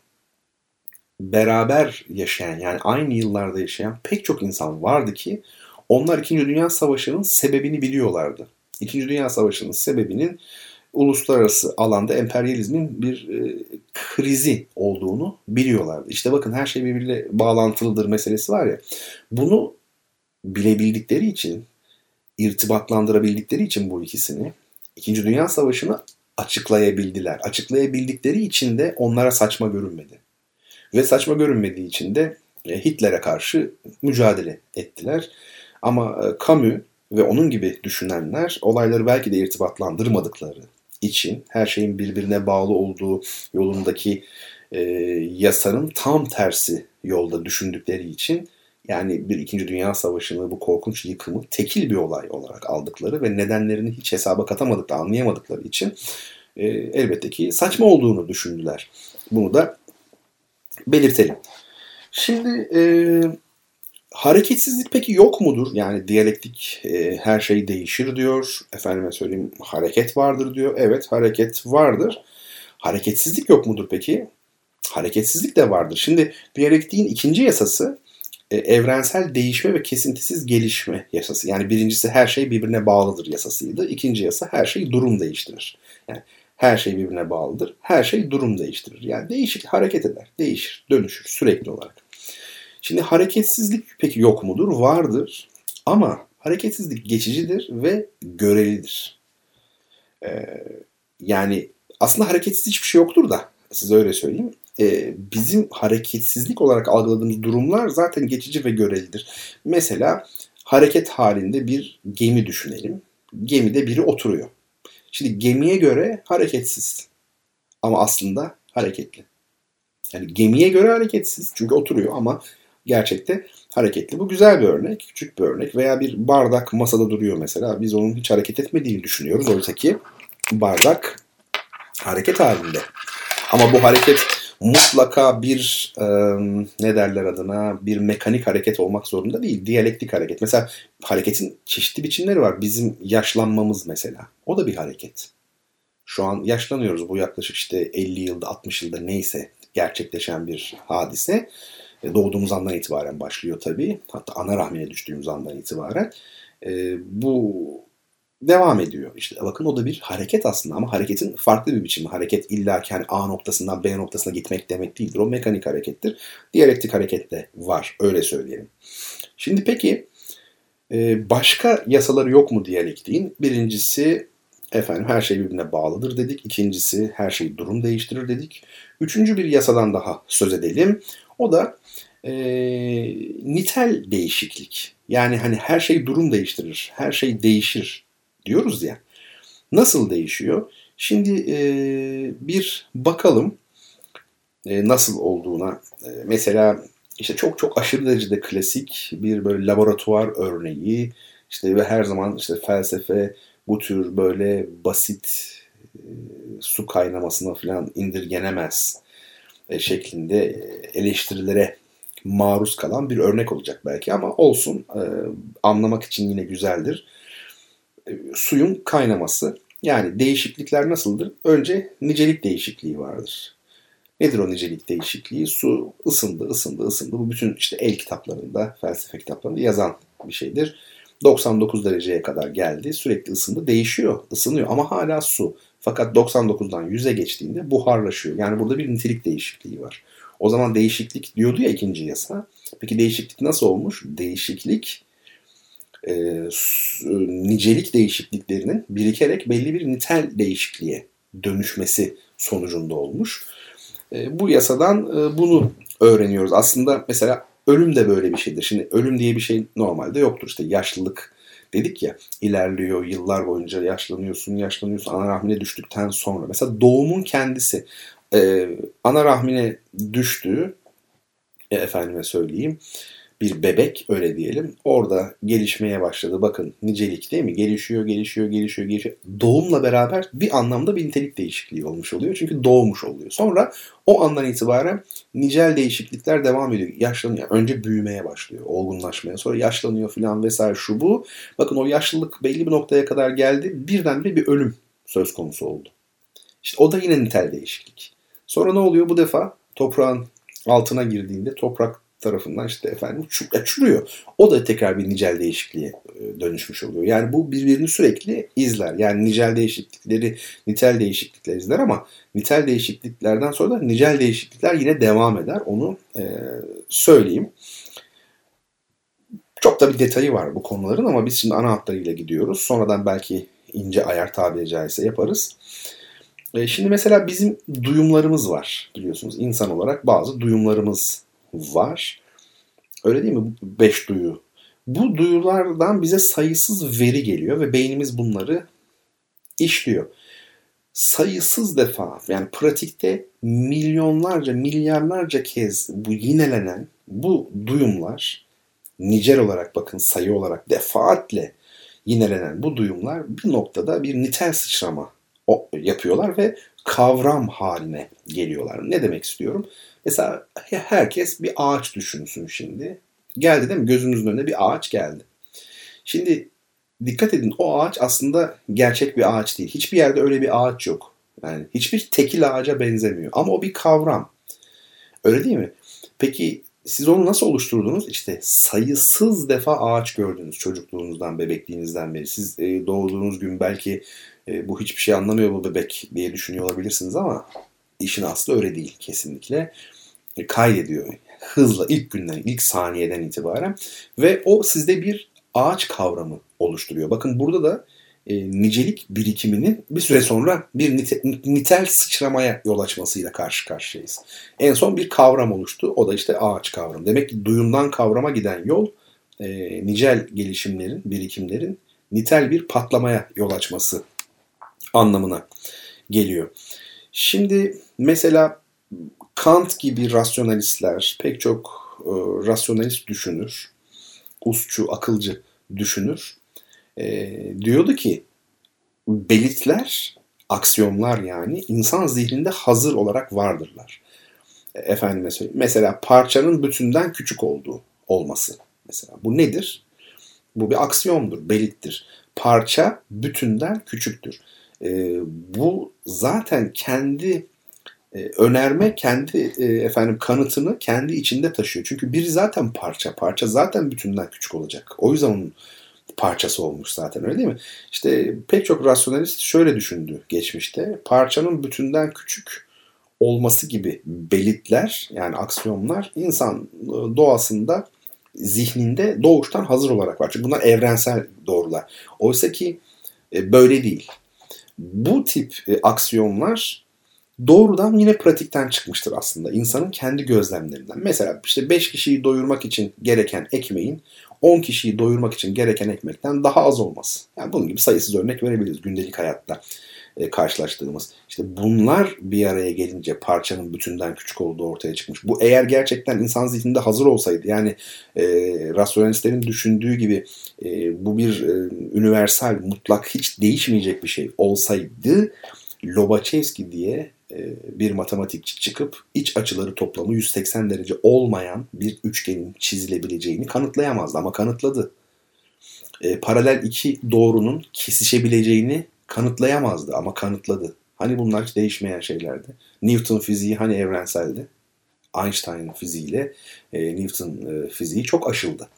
beraber yaşayan yani aynı yıllarda yaşayan pek çok insan vardı ki onlar 2. Dünya Savaşı'nın sebebini biliyorlardı. 2. Dünya Savaşı'nın sebebinin uluslararası alanda emperyalizmin bir e, krizi olduğunu biliyorlardı. İşte bakın her şey birbiriyle bağlantılıdır meselesi var ya. Bunu bilebildikleri için, irtibatlandırabildikleri için bu ikisini 2. Dünya Savaşı'nı açıklayabildiler. Açıklayabildikleri için de onlara saçma görünmedi. Ve saçma görünmediği için de e, Hitler'e karşı mücadele ettiler. Ama e, Camus ve onun gibi düşünenler olayları belki de irtibatlandırmadıkları için her şeyin birbirine bağlı olduğu yolundaki e, yasanın tam tersi yolda düşündükleri için yani bir İkinci Dünya Savaşı'nı bu korkunç yıkımı tekil bir olay olarak aldıkları ve nedenlerini hiç hesaba katamadıkları, anlayamadıkları için e, elbette ki saçma olduğunu düşündüler. Bunu da belirtelim. Şimdi e, hareketsizlik peki yok mudur? Yani diyalektik e, her şey değişir diyor. Efendime söyleyeyim hareket vardır diyor. Evet hareket vardır. Hareketsizlik yok mudur peki? Hareketsizlik de vardır. Şimdi diyalektiğin ikinci yasası e, evrensel değişme ve kesintisiz gelişme yasası. Yani birincisi her şey birbirine bağlıdır yasasıydı. İkinci yasa her şey durum değiştirir. Yani her şey birbirine bağlıdır. Her şey durum değiştirir. Yani değişik hareket eder, değişir, dönüşür sürekli olarak. Şimdi hareketsizlik peki yok mudur? Vardır. Ama hareketsizlik geçicidir ve görelidir. Ee, yani aslında hareketsiz hiçbir şey yoktur da size öyle söyleyeyim. Ee, bizim hareketsizlik olarak algıladığımız durumlar zaten geçici ve görelidir. Mesela hareket halinde bir gemi düşünelim. Gemide biri oturuyor. Şimdi gemiye göre hareketsiz. Ama aslında hareketli. Yani gemiye göre hareketsiz. Çünkü oturuyor ama gerçekte hareketli. Bu güzel bir örnek, küçük bir örnek. Veya bir bardak masada duruyor mesela. Biz onun hiç hareket etmediğini düşünüyoruz. Oysa ki bardak hareket halinde. Ama bu hareket mutlaka bir e, ne derler adına bir mekanik hareket olmak zorunda değil. Diyalektik hareket. Mesela hareketin çeşitli biçimleri var. Bizim yaşlanmamız mesela. O da bir hareket. Şu an yaşlanıyoruz. Bu yaklaşık işte 50 yılda 60 yılda neyse gerçekleşen bir hadise. E, doğduğumuz andan itibaren başlıyor tabii. Hatta ana rahmine düştüğümüz andan itibaren. E, bu devam ediyor. İşte bakın o da bir hareket aslında ama hareketin farklı bir biçimi. Hareket illa ki hani A noktasından B noktasına gitmek demek değildir. O mekanik harekettir. Diyalektik hareket de var. Öyle söyleyelim. Şimdi peki e, başka yasaları yok mu diyalektiğin? Birincisi efendim her şey birbirine bağlıdır dedik. İkincisi her şey durum değiştirir dedik. Üçüncü bir yasadan daha söz edelim. O da e, nitel değişiklik. Yani hani her şey durum değiştirir, her şey değişir diyoruz ya. Nasıl değişiyor? Şimdi e, bir bakalım e, nasıl olduğuna. E, mesela işte çok çok aşırı derecede klasik bir böyle laboratuvar örneği. İşte ve her zaman işte felsefe bu tür böyle basit e, su kaynamasına falan indirgenemez e, şeklinde e, eleştirilere maruz kalan bir örnek olacak belki ama olsun anlamak için yine güzeldir. Suyun kaynaması yani değişiklikler nasıldır? Önce nicelik değişikliği vardır. Nedir o nicelik değişikliği? Su ısındı, ısındı, ısındı. Bu bütün işte el kitaplarında, felsefe kitaplarında yazan bir şeydir. 99 dereceye kadar geldi. Sürekli ısındı. Değişiyor, ısınıyor ama hala su. Fakat 99'dan 100'e geçtiğinde buharlaşıyor. Yani burada bir nitelik değişikliği var. O zaman değişiklik diyordu ya ikinci yasa. Peki değişiklik nasıl olmuş? Değişiklik e, nicelik değişikliklerinin birikerek belli bir nitel değişikliğe dönüşmesi sonucunda olmuş. E, bu yasadan e, bunu öğreniyoruz. Aslında mesela ölüm de böyle bir şeydir. Şimdi ölüm diye bir şey normalde yoktur. İşte yaşlılık dedik ya ilerliyor yıllar boyunca yaşlanıyorsun yaşlanıyorsun ana rahmine düştükten sonra. Mesela doğumun kendisi e, ana rahmine düştüğü e, efendime söyleyeyim bir bebek öyle diyelim. Orada gelişmeye başladı. Bakın nicelik değil mi? Gelişiyor, gelişiyor, gelişiyor, gelişiyor. Doğumla beraber bir anlamda bir nitelik değişikliği olmuş oluyor. Çünkü doğmuş oluyor. Sonra o andan itibaren nicel değişiklikler devam ediyor. Yaşlanıyor. Önce büyümeye başlıyor. Olgunlaşmaya. Sonra yaşlanıyor filan vesaire şu bu. Bakın o yaşlılık belli bir noktaya kadar geldi. Birdenbire bir ölüm söz konusu oldu. İşte o da yine nitel değişiklik. Sonra ne oluyor bu defa? Toprağın altına girdiğinde toprak tarafından işte efendim açılıyor. O da tekrar bir nicel değişikliğe e, dönüşmüş oluyor. Yani bu birbirini sürekli izler. Yani nicel değişiklikleri nitel değişiklikler izler ama nitel değişikliklerden sonra da nicel değişiklikler yine devam eder. Onu e, söyleyeyim. Çok da bir detayı var bu konuların ama biz şimdi ana hatlarıyla gidiyoruz. Sonradan belki ince ayar tabiri caizse yaparız. E, şimdi mesela bizim duyumlarımız var biliyorsunuz. insan olarak bazı duyumlarımız var. Öyle değil mi? Beş duyu. Bu duyulardan bize sayısız veri geliyor ve beynimiz bunları işliyor. Sayısız defa yani pratikte milyonlarca, milyarlarca kez bu yinelenen bu duyumlar nicel olarak bakın sayı olarak defaatle yinelenen bu duyumlar bir noktada bir nitel sıçrama yapıyorlar ve kavram haline geliyorlar. Ne demek istiyorum? Mesela herkes bir ağaç düşünsün şimdi. Geldi değil mi? Gözünüzün önüne bir ağaç geldi. Şimdi dikkat edin o ağaç aslında gerçek bir ağaç değil. Hiçbir yerde öyle bir ağaç yok. Yani hiçbir tekil ağaca benzemiyor. Ama o bir kavram. Öyle değil mi? Peki siz onu nasıl oluşturdunuz? İşte sayısız defa ağaç gördünüz çocukluğunuzdan, bebekliğinizden beri. Siz e, doğduğunuz gün belki e, bu hiçbir şey anlamıyor bu bebek diye düşünüyor olabilirsiniz ama işin aslı öyle değil kesinlikle. E, kaydediyor hızla ilk günden, ilk saniyeden itibaren ve o sizde bir ağaç kavramı oluşturuyor. Bakın burada da e, nicelik birikiminin bir süre sonra bir nite, nitel sıçramaya yol açmasıyla karşı karşıyayız. En son bir kavram oluştu. O da işte ağaç kavramı. Demek ki duyumdan kavrama giden yol e, nicel gelişimlerin, birikimlerin nitel bir patlamaya yol açması anlamına geliyor. Şimdi mesela Kant gibi rasyonalistler, pek çok e, rasyonalist düşünür, usçu, akılcı düşünür. E, diyordu ki belitler, aksiyonlar yani insan zihninde hazır olarak vardırlar. E, efendime söyleyeyim. Mesela parçanın bütünden küçük olduğu olması. Mesela bu nedir? Bu bir aksiyondur, belittir. Parça bütünden küçüktür. E, bu zaten kendi e, önerme kendi e, efendim kanıtını kendi içinde taşıyor. Çünkü biri zaten parça, parça zaten bütünden küçük olacak. O yüzden onun parçası olmuş zaten öyle değil mi? İşte pek çok rasyonalist şöyle düşündü geçmişte. Parçanın bütünden küçük olması gibi belitler yani aksiyonlar insan e, doğasında zihninde doğuştan hazır olarak var. Çünkü bunlar evrensel doğrular. Oysa ki böyle değil. Bu tip aksiyonlar doğrudan yine pratikten çıkmıştır aslında. İnsanın kendi gözlemlerinden. Mesela işte 5 kişiyi doyurmak için gereken ekmeğin 10 kişiyi doyurmak için gereken ekmekten daha az olması. Yani bunun gibi sayısız örnek verebiliriz gündelik hayatta e, karşılaştığımız. İşte bunlar bir araya gelince parçanın bütünden küçük olduğu ortaya çıkmış. Bu eğer gerçekten insan zihninde hazır olsaydı yani e, rasyonalistlerin düşündüğü gibi e, bu bir e, universal, mutlak, hiç değişmeyecek bir şey olsaydı Lobachevsky diye bir matematikçi çıkıp iç açıları toplamı 180 derece olmayan bir üçgenin çizilebileceğini kanıtlayamazdı ama kanıtladı. E, paralel iki doğrunun kesişebileceğini kanıtlayamazdı ama kanıtladı. Hani bunlar hiç değişmeyen şeylerdi. Newton fiziği hani evrenseldi. Einstein fiziğiyle e, Newton e, fiziği çok aşıldı.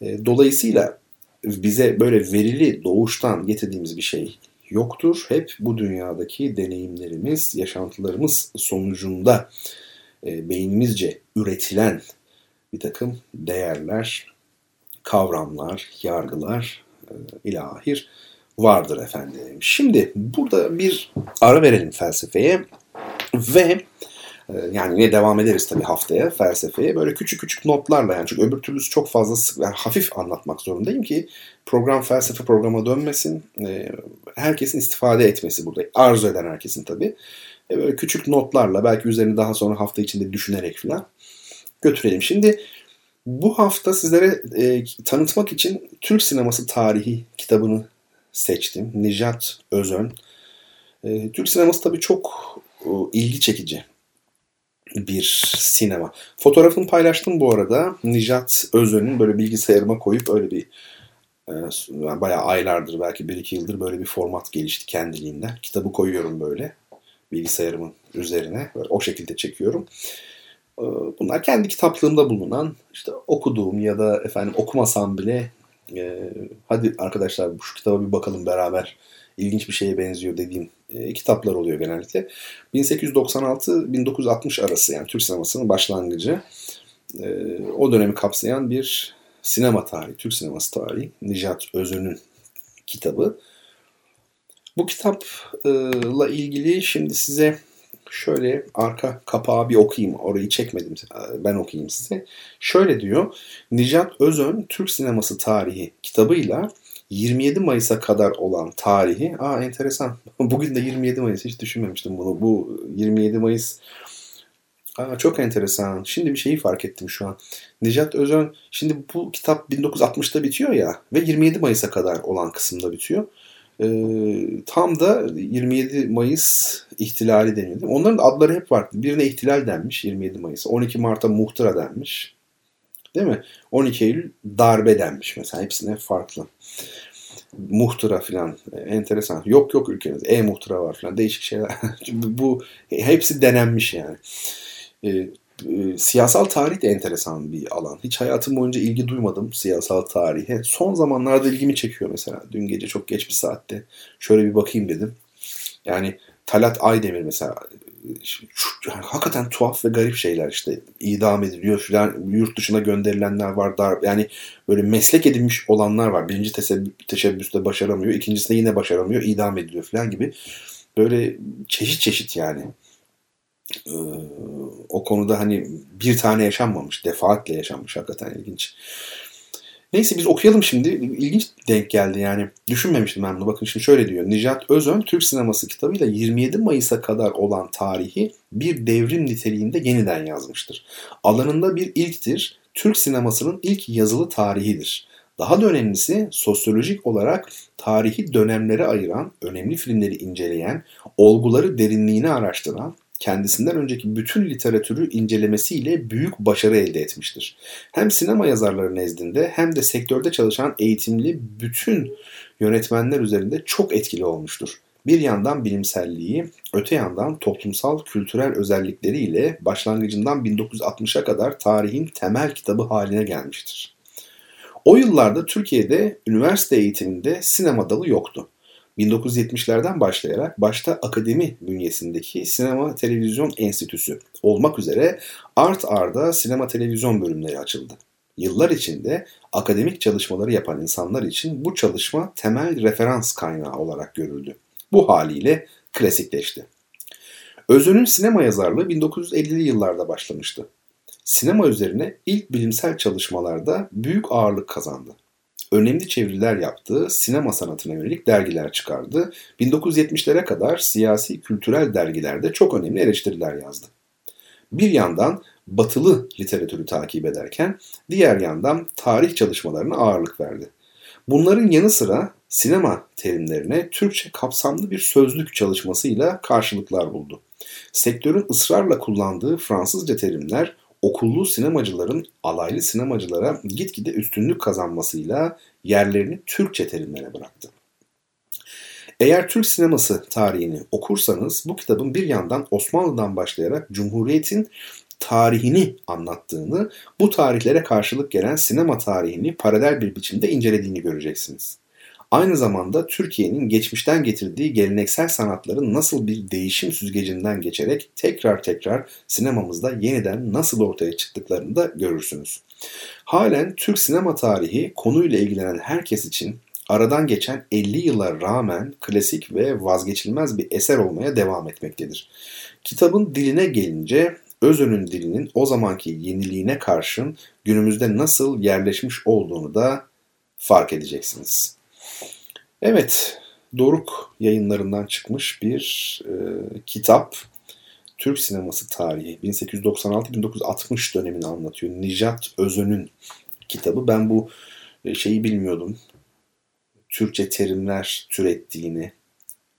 E, dolayısıyla bize böyle verili doğuştan getirdiğimiz bir şey yoktur. Hep bu dünyadaki deneyimlerimiz, yaşantılarımız sonucunda e, beynimizce üretilen bir takım değerler, kavramlar, yargılar e, ilahir vardır efendim. Şimdi burada bir ara verelim felsefeye ve yani yine devam ederiz tabii haftaya felsefeye. Böyle küçük küçük notlarla yani çünkü öbür türlüsü çok fazla sık, yani hafif anlatmak zorundayım ki program felsefe programa dönmesin. E, herkesin istifade etmesi burada. Arzu eden herkesin tabii. E, böyle küçük notlarla belki üzerine daha sonra hafta içinde düşünerek falan götürelim. Şimdi bu hafta sizlere e, tanıtmak için Türk sineması tarihi kitabını seçtim. Nijat Özön. E, Türk sineması tabii çok e, ilgi çekici bir sinema. Fotoğrafını paylaştım bu arada. Nijat Özön'ün böyle bilgisayarıma koyup öyle bir e, bayağı aylardır belki 1-2 yıldır böyle bir format gelişti kendiliğinden. Kitabı koyuyorum böyle bilgisayarımın üzerine. Böyle o şekilde çekiyorum. E, bunlar kendi kitaplığımda bulunan işte okuduğum ya da efendim okumasam bile e, hadi arkadaşlar şu kitaba bir bakalım beraber ilginç bir şeye benziyor dediğim e, kitaplar oluyor genellikle. 1896-1960 arası yani Türk sinemasının başlangıcı. E, o dönemi kapsayan bir sinema tarihi, Türk sineması tarihi. Nijat Özön'ün kitabı. Bu kitapla ilgili şimdi size şöyle arka kapağı bir okuyayım. Orayı çekmedim. Ben okuyayım size. Şöyle diyor. Nijat Özön Türk Sineması Tarihi kitabıyla 27 Mayıs'a kadar olan tarihi. Aa enteresan. Bugün de 27 Mayıs. Hiç düşünmemiştim bunu. Bu 27 Mayıs Aa, çok enteresan. Şimdi bir şeyi fark ettim şu an. Necat Özön, şimdi bu kitap 1960'ta bitiyor ya ve 27 Mayıs'a kadar olan kısımda bitiyor. Ee, tam da 27 Mayıs ihtilali deniyordu. Onların adları hep farklı. Birine ihtilal denmiş 27 Mayıs. 12 Mart'a muhtıra denmiş. Değil mi? 12 Eylül darbe denmiş mesela. Hepsine farklı. Muhtıra filan enteresan. Yok yok ülkeniz. E-muhtıra var filan. Değişik şeyler. bu hepsi denenmiş yani. Ee, e, siyasal tarih de enteresan bir alan. Hiç hayatım boyunca ilgi duymadım siyasal tarihe. Son zamanlarda ilgimi çekiyor mesela. Dün gece çok geç bir saatte şöyle bir bakayım dedim. Yani Talat Aydemir mesela yani hakikaten tuhaf ve garip şeyler işte idam ediliyor filan yurt dışına gönderilenler var dar yani böyle meslek edinmiş olanlar var birinci teşebbüste başaramıyor ikincisinde yine başaramıyor idam ediliyor filan gibi böyle çeşit çeşit yani ee, o konuda hani bir tane yaşanmamış. Defaatle yaşanmış. Hakikaten ilginç. Neyse biz okuyalım şimdi. İlginç denk geldi yani. Düşünmemiştim ben bunu. Bakın şimdi şöyle diyor. Nijat Özön Türk sineması kitabıyla 27 Mayıs'a kadar olan tarihi bir devrim niteliğinde yeniden yazmıştır. Alanında bir ilktir. Türk sinemasının ilk yazılı tarihidir. Daha da önemlisi sosyolojik olarak tarihi dönemlere ayıran, önemli filmleri inceleyen, olguları derinliğine araştıran, kendisinden önceki bütün literatürü incelemesiyle büyük başarı elde etmiştir. Hem sinema yazarları nezdinde hem de sektörde çalışan eğitimli bütün yönetmenler üzerinde çok etkili olmuştur. Bir yandan bilimselliği, öte yandan toplumsal kültürel özellikleriyle başlangıcından 1960'a kadar tarihin temel kitabı haline gelmiştir. O yıllarda Türkiye'de üniversite eğitiminde sinema dalı yoktu. 1970'lerden başlayarak başta akademi bünyesindeki Sinema Televizyon Enstitüsü olmak üzere art arda sinema televizyon bölümleri açıldı. Yıllar içinde akademik çalışmaları yapan insanlar için bu çalışma temel referans kaynağı olarak görüldü. Bu haliyle klasikleşti. Özön'ün sinema yazarlığı 1950'li yıllarda başlamıştı. Sinema üzerine ilk bilimsel çalışmalarda büyük ağırlık kazandı. Önemli çeviriler yaptığı sinema sanatına yönelik dergiler çıkardı. 1970'lere kadar siyasi kültürel dergilerde çok önemli eleştiriler yazdı. Bir yandan batılı literatürü takip ederken diğer yandan tarih çalışmalarına ağırlık verdi. Bunların yanı sıra sinema terimlerine Türkçe kapsamlı bir sözlük çalışmasıyla karşılıklar buldu. Sektörün ısrarla kullandığı Fransızca terimler okullu sinemacıların alaylı sinemacılara gitgide üstünlük kazanmasıyla yerlerini Türkçe terimlere bıraktı. Eğer Türk sineması tarihini okursanız bu kitabın bir yandan Osmanlı'dan başlayarak Cumhuriyet'in tarihini anlattığını, bu tarihlere karşılık gelen sinema tarihini paralel bir biçimde incelediğini göreceksiniz. Aynı zamanda Türkiye'nin geçmişten getirdiği geleneksel sanatların nasıl bir değişim süzgecinden geçerek tekrar tekrar sinemamızda yeniden nasıl ortaya çıktıklarını da görürsünüz. Halen Türk sinema tarihi konuyla ilgilenen herkes için aradan geçen 50 yıla rağmen klasik ve vazgeçilmez bir eser olmaya devam etmektedir. Kitabın diline gelince Özön'ün dilinin o zamanki yeniliğine karşın günümüzde nasıl yerleşmiş olduğunu da fark edeceksiniz. Evet, Doruk yayınlarından çıkmış bir e, kitap. Türk sineması tarihi 1896-1960 dönemini anlatıyor. Nijat Özön'ün kitabı. Ben bu e, şeyi bilmiyordum. Türkçe terimler türettiğini,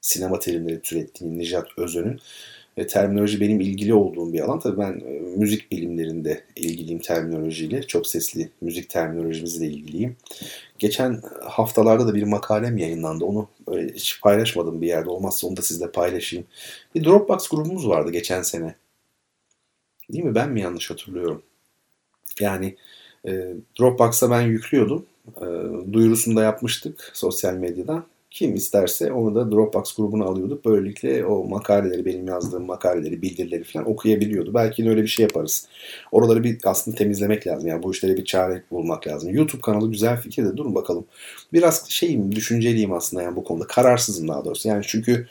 sinema terimleri türettiğini Nijat Özön'ün e, terminoloji benim ilgili olduğum bir alan. Tabii ben e, müzik bilimlerinde ilgiliyim terminolojiyle. Çok sesli müzik terminolojimizle ilgiliyim. Geçen haftalarda da bir makalem yayınlandı. Onu öyle hiç paylaşmadım bir yerde. Olmazsa onu da sizle paylaşayım. Bir Dropbox grubumuz vardı geçen sene. Değil mi? Ben mi yanlış hatırlıyorum? Yani e, Dropbox'a ben yüklüyordum. E, duyurusunu da yapmıştık sosyal medyadan. Kim isterse onu da Dropbox grubuna alıyorduk. Böylelikle o makaleleri, benim yazdığım makaleleri, bildirileri falan okuyabiliyordu. Belki de öyle bir şey yaparız. Oraları bir aslında temizlemek lazım. Yani bu işlere bir çare bulmak lazım. YouTube kanalı güzel fikir de durun bakalım. Biraz şeyim, düşünceliyim aslında yani bu konuda. Kararsızım daha doğrusu. Yani çünkü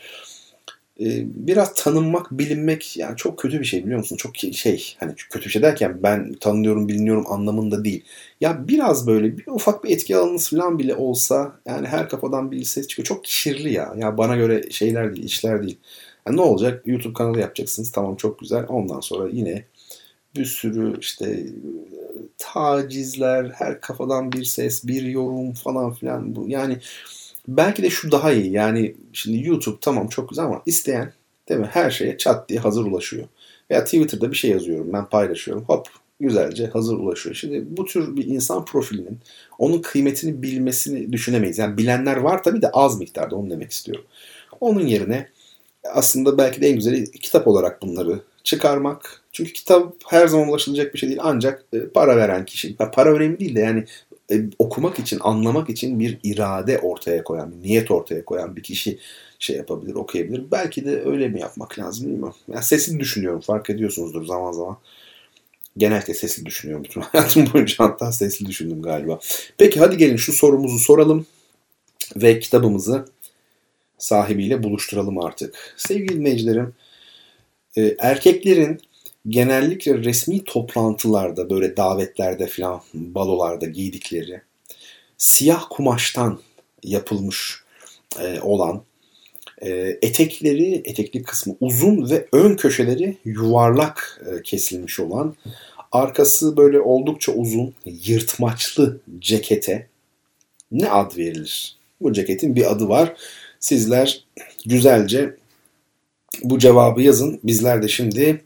biraz tanınmak, bilinmek yani çok kötü bir şey biliyor musun? Çok şey hani kötü bir şey derken ben tanınıyorum, biliniyorum anlamında değil. Ya biraz böyle bir ufak bir etki alanınız falan bile olsa yani her kafadan bir ses çıkıyor. Çok kirli ya. Ya bana göre şeyler değil, işler değil. Yani ne olacak? YouTube kanalı yapacaksınız. Tamam çok güzel. Ondan sonra yine bir sürü işte tacizler, her kafadan bir ses, bir yorum falan filan bu. Yani Belki de şu daha iyi. Yani şimdi YouTube tamam çok güzel ama isteyen değil mi? Her şeye çat diye hazır ulaşıyor. Veya Twitter'da bir şey yazıyorum ben paylaşıyorum. Hop güzelce hazır ulaşıyor. Şimdi bu tür bir insan profilinin onun kıymetini bilmesini düşünemeyiz. Yani bilenler var tabii de az miktarda onu demek istiyorum. Onun yerine aslında belki de en güzeli kitap olarak bunları çıkarmak. Çünkü kitap her zaman ulaşılacak bir şey değil. Ancak e, para veren kişi, para önemli değil de yani e, okumak için, anlamak için bir irade ortaya koyan, bir niyet ortaya koyan bir kişi şey yapabilir, okuyabilir. Belki de öyle mi yapmak lazım bilmiyorum. Yani sesli düşünüyorum, fark ediyorsunuzdur zaman zaman. Genellikle sesli düşünüyorum bütün hayatım boyunca hatta sesli düşündüm galiba. Peki hadi gelin şu sorumuzu soralım ve kitabımızı sahibiyle buluşturalım artık. Sevgili dinleyicilerim, e, erkeklerin genellikle resmi toplantılarda böyle davetlerde falan balolarda giydikleri siyah kumaştan yapılmış e, olan e, etekleri etekli kısmı uzun ve ön köşeleri yuvarlak e, kesilmiş olan arkası böyle oldukça uzun yırtmaçlı cekete ne ad verilir? Bu ceketin bir adı var. Sizler güzelce bu cevabı yazın. Bizler de şimdi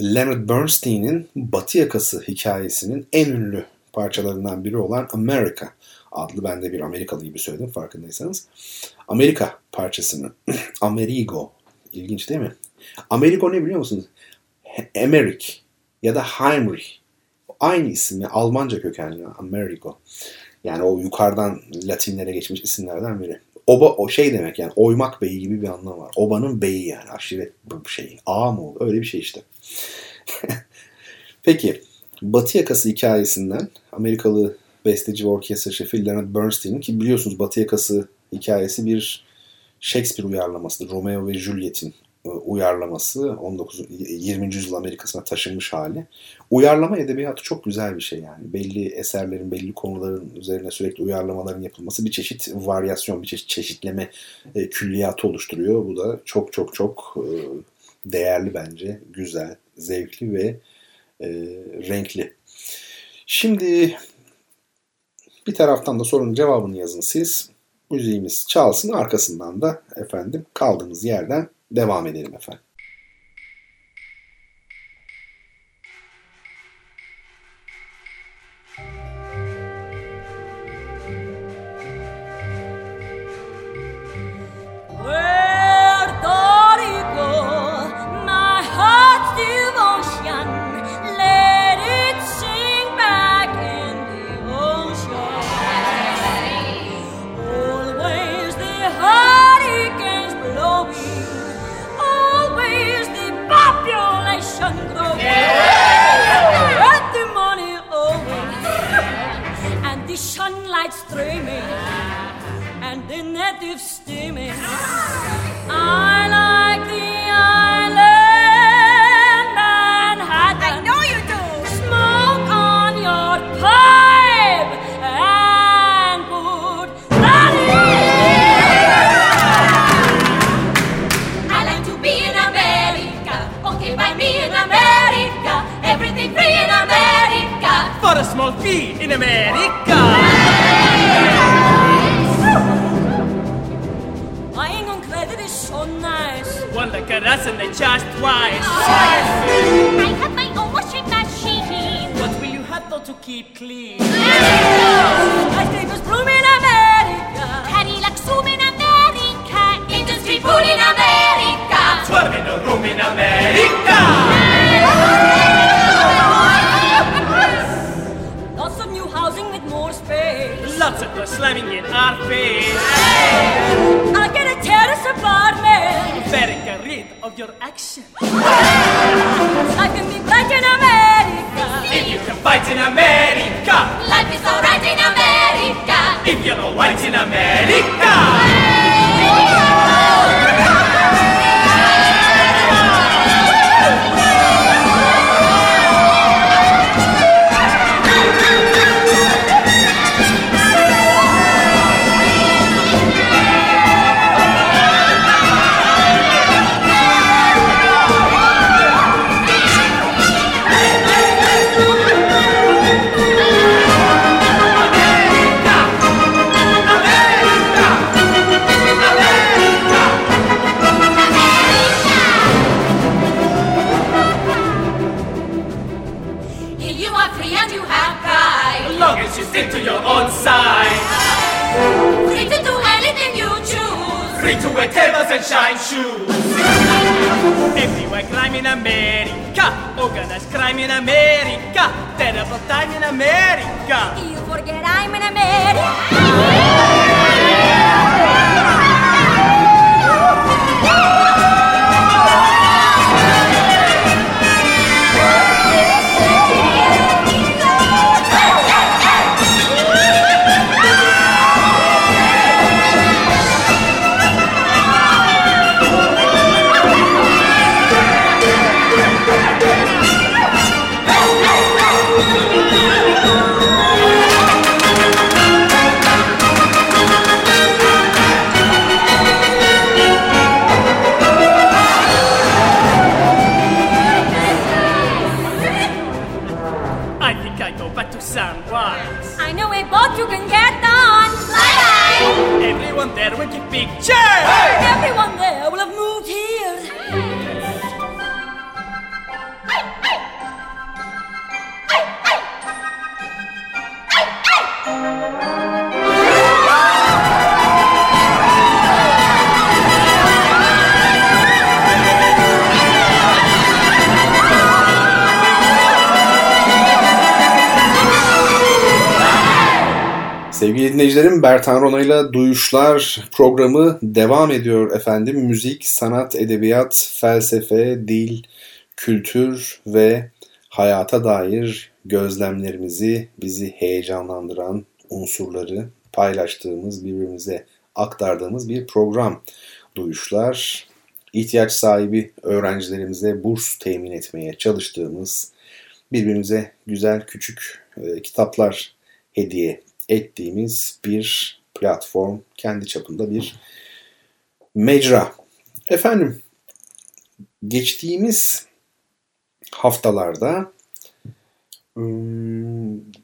Leonard Bernstein'in Batı Yakası hikayesinin en ünlü parçalarından biri olan America adlı ben de bir Amerikalı gibi söyledim farkındaysanız. Amerika parçasını Amerigo ilginç değil mi? Amerigo ne biliyor musunuz? Emmerich ya da Heinrich aynı isimle Almanca kökenli Amerigo. Yani o yukarıdan Latinlere geçmiş isimlerden biri. Oba o şey demek yani oymak beyi gibi bir anlam var. Obanın beyi yani aşiret bu şey. Ağa mı oldu? Öyle bir şey işte. Peki Batı yakası hikayesinden Amerikalı besteci ve orkestra şefi Leonard Bernstein ki biliyorsunuz Batı yakası hikayesi bir Shakespeare uyarlamasıdır. Romeo ve Juliet'in uyarlaması 19 20. yüzyıl Amerika'sına taşınmış hali. Uyarlama edebiyatı çok güzel bir şey yani. Belli eserlerin, belli konuların üzerine sürekli uyarlamaların yapılması bir çeşit varyasyon, bir çeşit çeşitleme e, külliyatı oluşturuyor. Bu da çok çok çok e, değerli bence, güzel, zevkli ve e, renkli. Şimdi bir taraftan da sorunun cevabını yazın siz. Müziğimiz çalsın arkasından da efendim kaldığımız yerden devam edelim efendim. for us and they charge twice. I have my own washing machine. What will you have though to keep clean? I think it's bloom in America. Cadillac zoom in America. Industry food in America. Swerve in a room in America. Lots of new housing with more space. Lots of slamming in our face apartment. You better get rid of your action. Life can be black in America. If you can fight in America. Life is alright in America. If you're not like in America. America. Bertan Rona'yla Duyuşlar programı devam ediyor efendim. Müzik, sanat, edebiyat, felsefe, dil, kültür ve hayata dair gözlemlerimizi, bizi heyecanlandıran unsurları paylaştığımız, birbirimize aktardığımız bir program. Duyuşlar, ihtiyaç sahibi öğrencilerimize burs temin etmeye çalıştığımız, birbirimize güzel küçük e, kitaplar hediye ettiğimiz bir platform, kendi çapında bir mecra. Efendim, geçtiğimiz haftalarda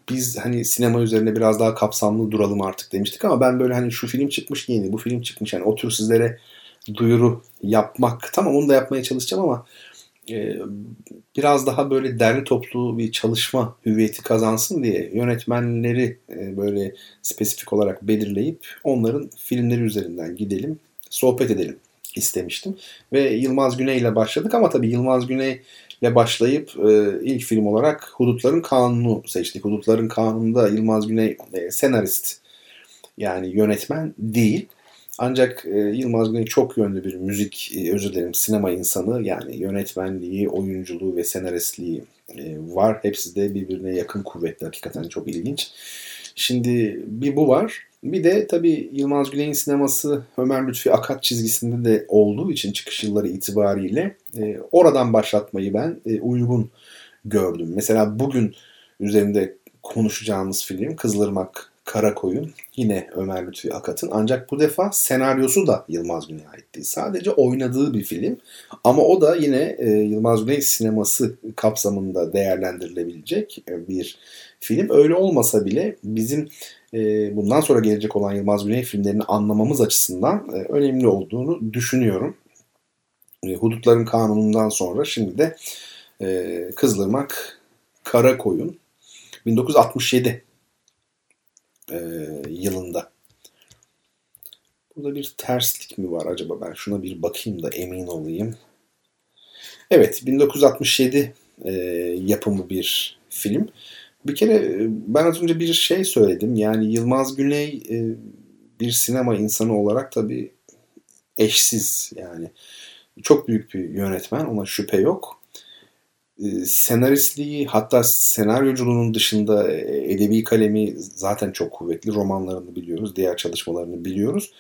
biz hani sinema üzerine biraz daha kapsamlı duralım artık demiştik ama ben böyle hani şu film çıkmış yeni, bu film çıkmış yani o tür sizlere duyuru yapmak tamam onu da yapmaya çalışacağım ama biraz daha böyle derli toplu bir çalışma hüviyeti kazansın diye yönetmenleri e, böyle spesifik olarak belirleyip onların filmleri üzerinden gidelim, sohbet edelim istemiştim. Ve Yılmaz Güney ile başladık ama tabii Yılmaz Güney ile başlayıp e, ilk film olarak Hudutların Kanunu seçtik. Hudutların Kanunu'nda Yılmaz Güney senarist yani yönetmen değil. Ancak e, Yılmaz Güney çok yönlü bir müzik, e, özür dilerim sinema insanı. Yani yönetmenliği, oyunculuğu ve senaristliği e, var. Hepsi de birbirine yakın kuvvetli. Hakikaten çok ilginç. Şimdi bir bu var. Bir de tabii Yılmaz Güney'in sineması Ömer Lütfi Akat çizgisinde de olduğu için çıkış yılları itibariyle e, oradan başlatmayı ben e, uygun gördüm. Mesela bugün üzerinde konuşacağımız film Kızılırmak Karakoyun yine Ömer Lütfi Akat'ın ancak bu defa senaryosu da Yılmaz Güney'e aitti. Sadece oynadığı bir film ama o da yine e, Yılmaz Güney sineması kapsamında değerlendirilebilecek e, bir film. Öyle olmasa bile bizim e, bundan sonra gelecek olan Yılmaz Güney filmlerini anlamamız açısından e, önemli olduğunu düşünüyorum. E, Hudutların Kanunu'ndan sonra şimdi de e, Kızılırmak Karakoyun 1967 e, yılında. Burada bir terslik mi var acaba? Ben şuna bir bakayım da emin olayım. Evet 1967 e, yapımı bir film. Bir kere e, ben az önce bir şey söyledim. Yani Yılmaz Güney e, bir sinema insanı olarak tabii eşsiz yani. Çok büyük bir yönetmen ona şüphe yok. Ee, senaristliği hatta senaryoculuğunun dışında e, edebi kalemi zaten çok kuvvetli. Romanlarını biliyoruz, diğer çalışmalarını biliyoruz.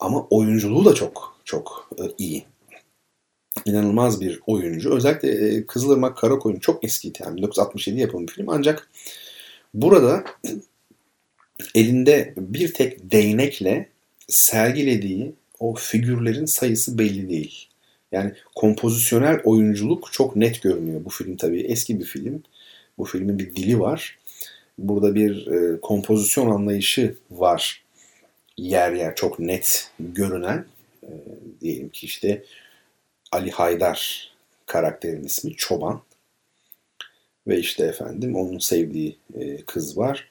Ama oyunculuğu da çok çok e, iyi. İnanılmaz bir oyuncu. Özellikle e, Kızılırmak Karakoyun çok eski yani 1967 yapımı bir film. Ancak burada elinde bir tek değnekle sergilediği o figürlerin sayısı belli değil. Yani kompozisyonel oyunculuk çok net görünüyor. Bu film tabii eski bir film. Bu filmin bir dili var. Burada bir e, kompozisyon anlayışı var. Yer yer çok net görünen. E, diyelim ki işte Ali Haydar karakterin ismi Çoban. Ve işte efendim onun sevdiği e, kız var.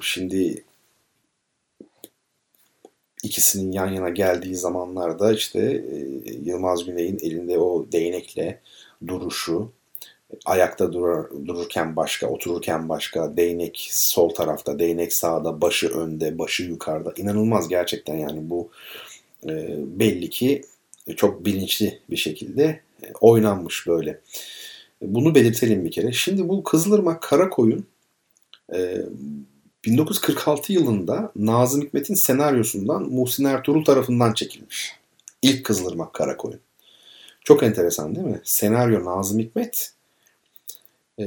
Şimdi ikisinin yan yana geldiği zamanlarda işte e, Yılmaz Güney'in elinde o değnekle duruşu, ayakta durur, dururken başka, otururken başka, değnek sol tarafta, değnek sağda, başı önde, başı yukarıda. İnanılmaz gerçekten yani bu e, belli ki çok bilinçli bir şekilde e, oynanmış böyle. Bunu belirtelim bir kere. Şimdi bu Kızılırmak Karakoyun e, 1946 yılında Nazım Hikmet'in senaryosundan Muhsin Ertuğrul tarafından çekilmiş. İlk Kızılırmak Karakoyun. Çok enteresan değil mi? Senaryo Nazım Hikmet, e,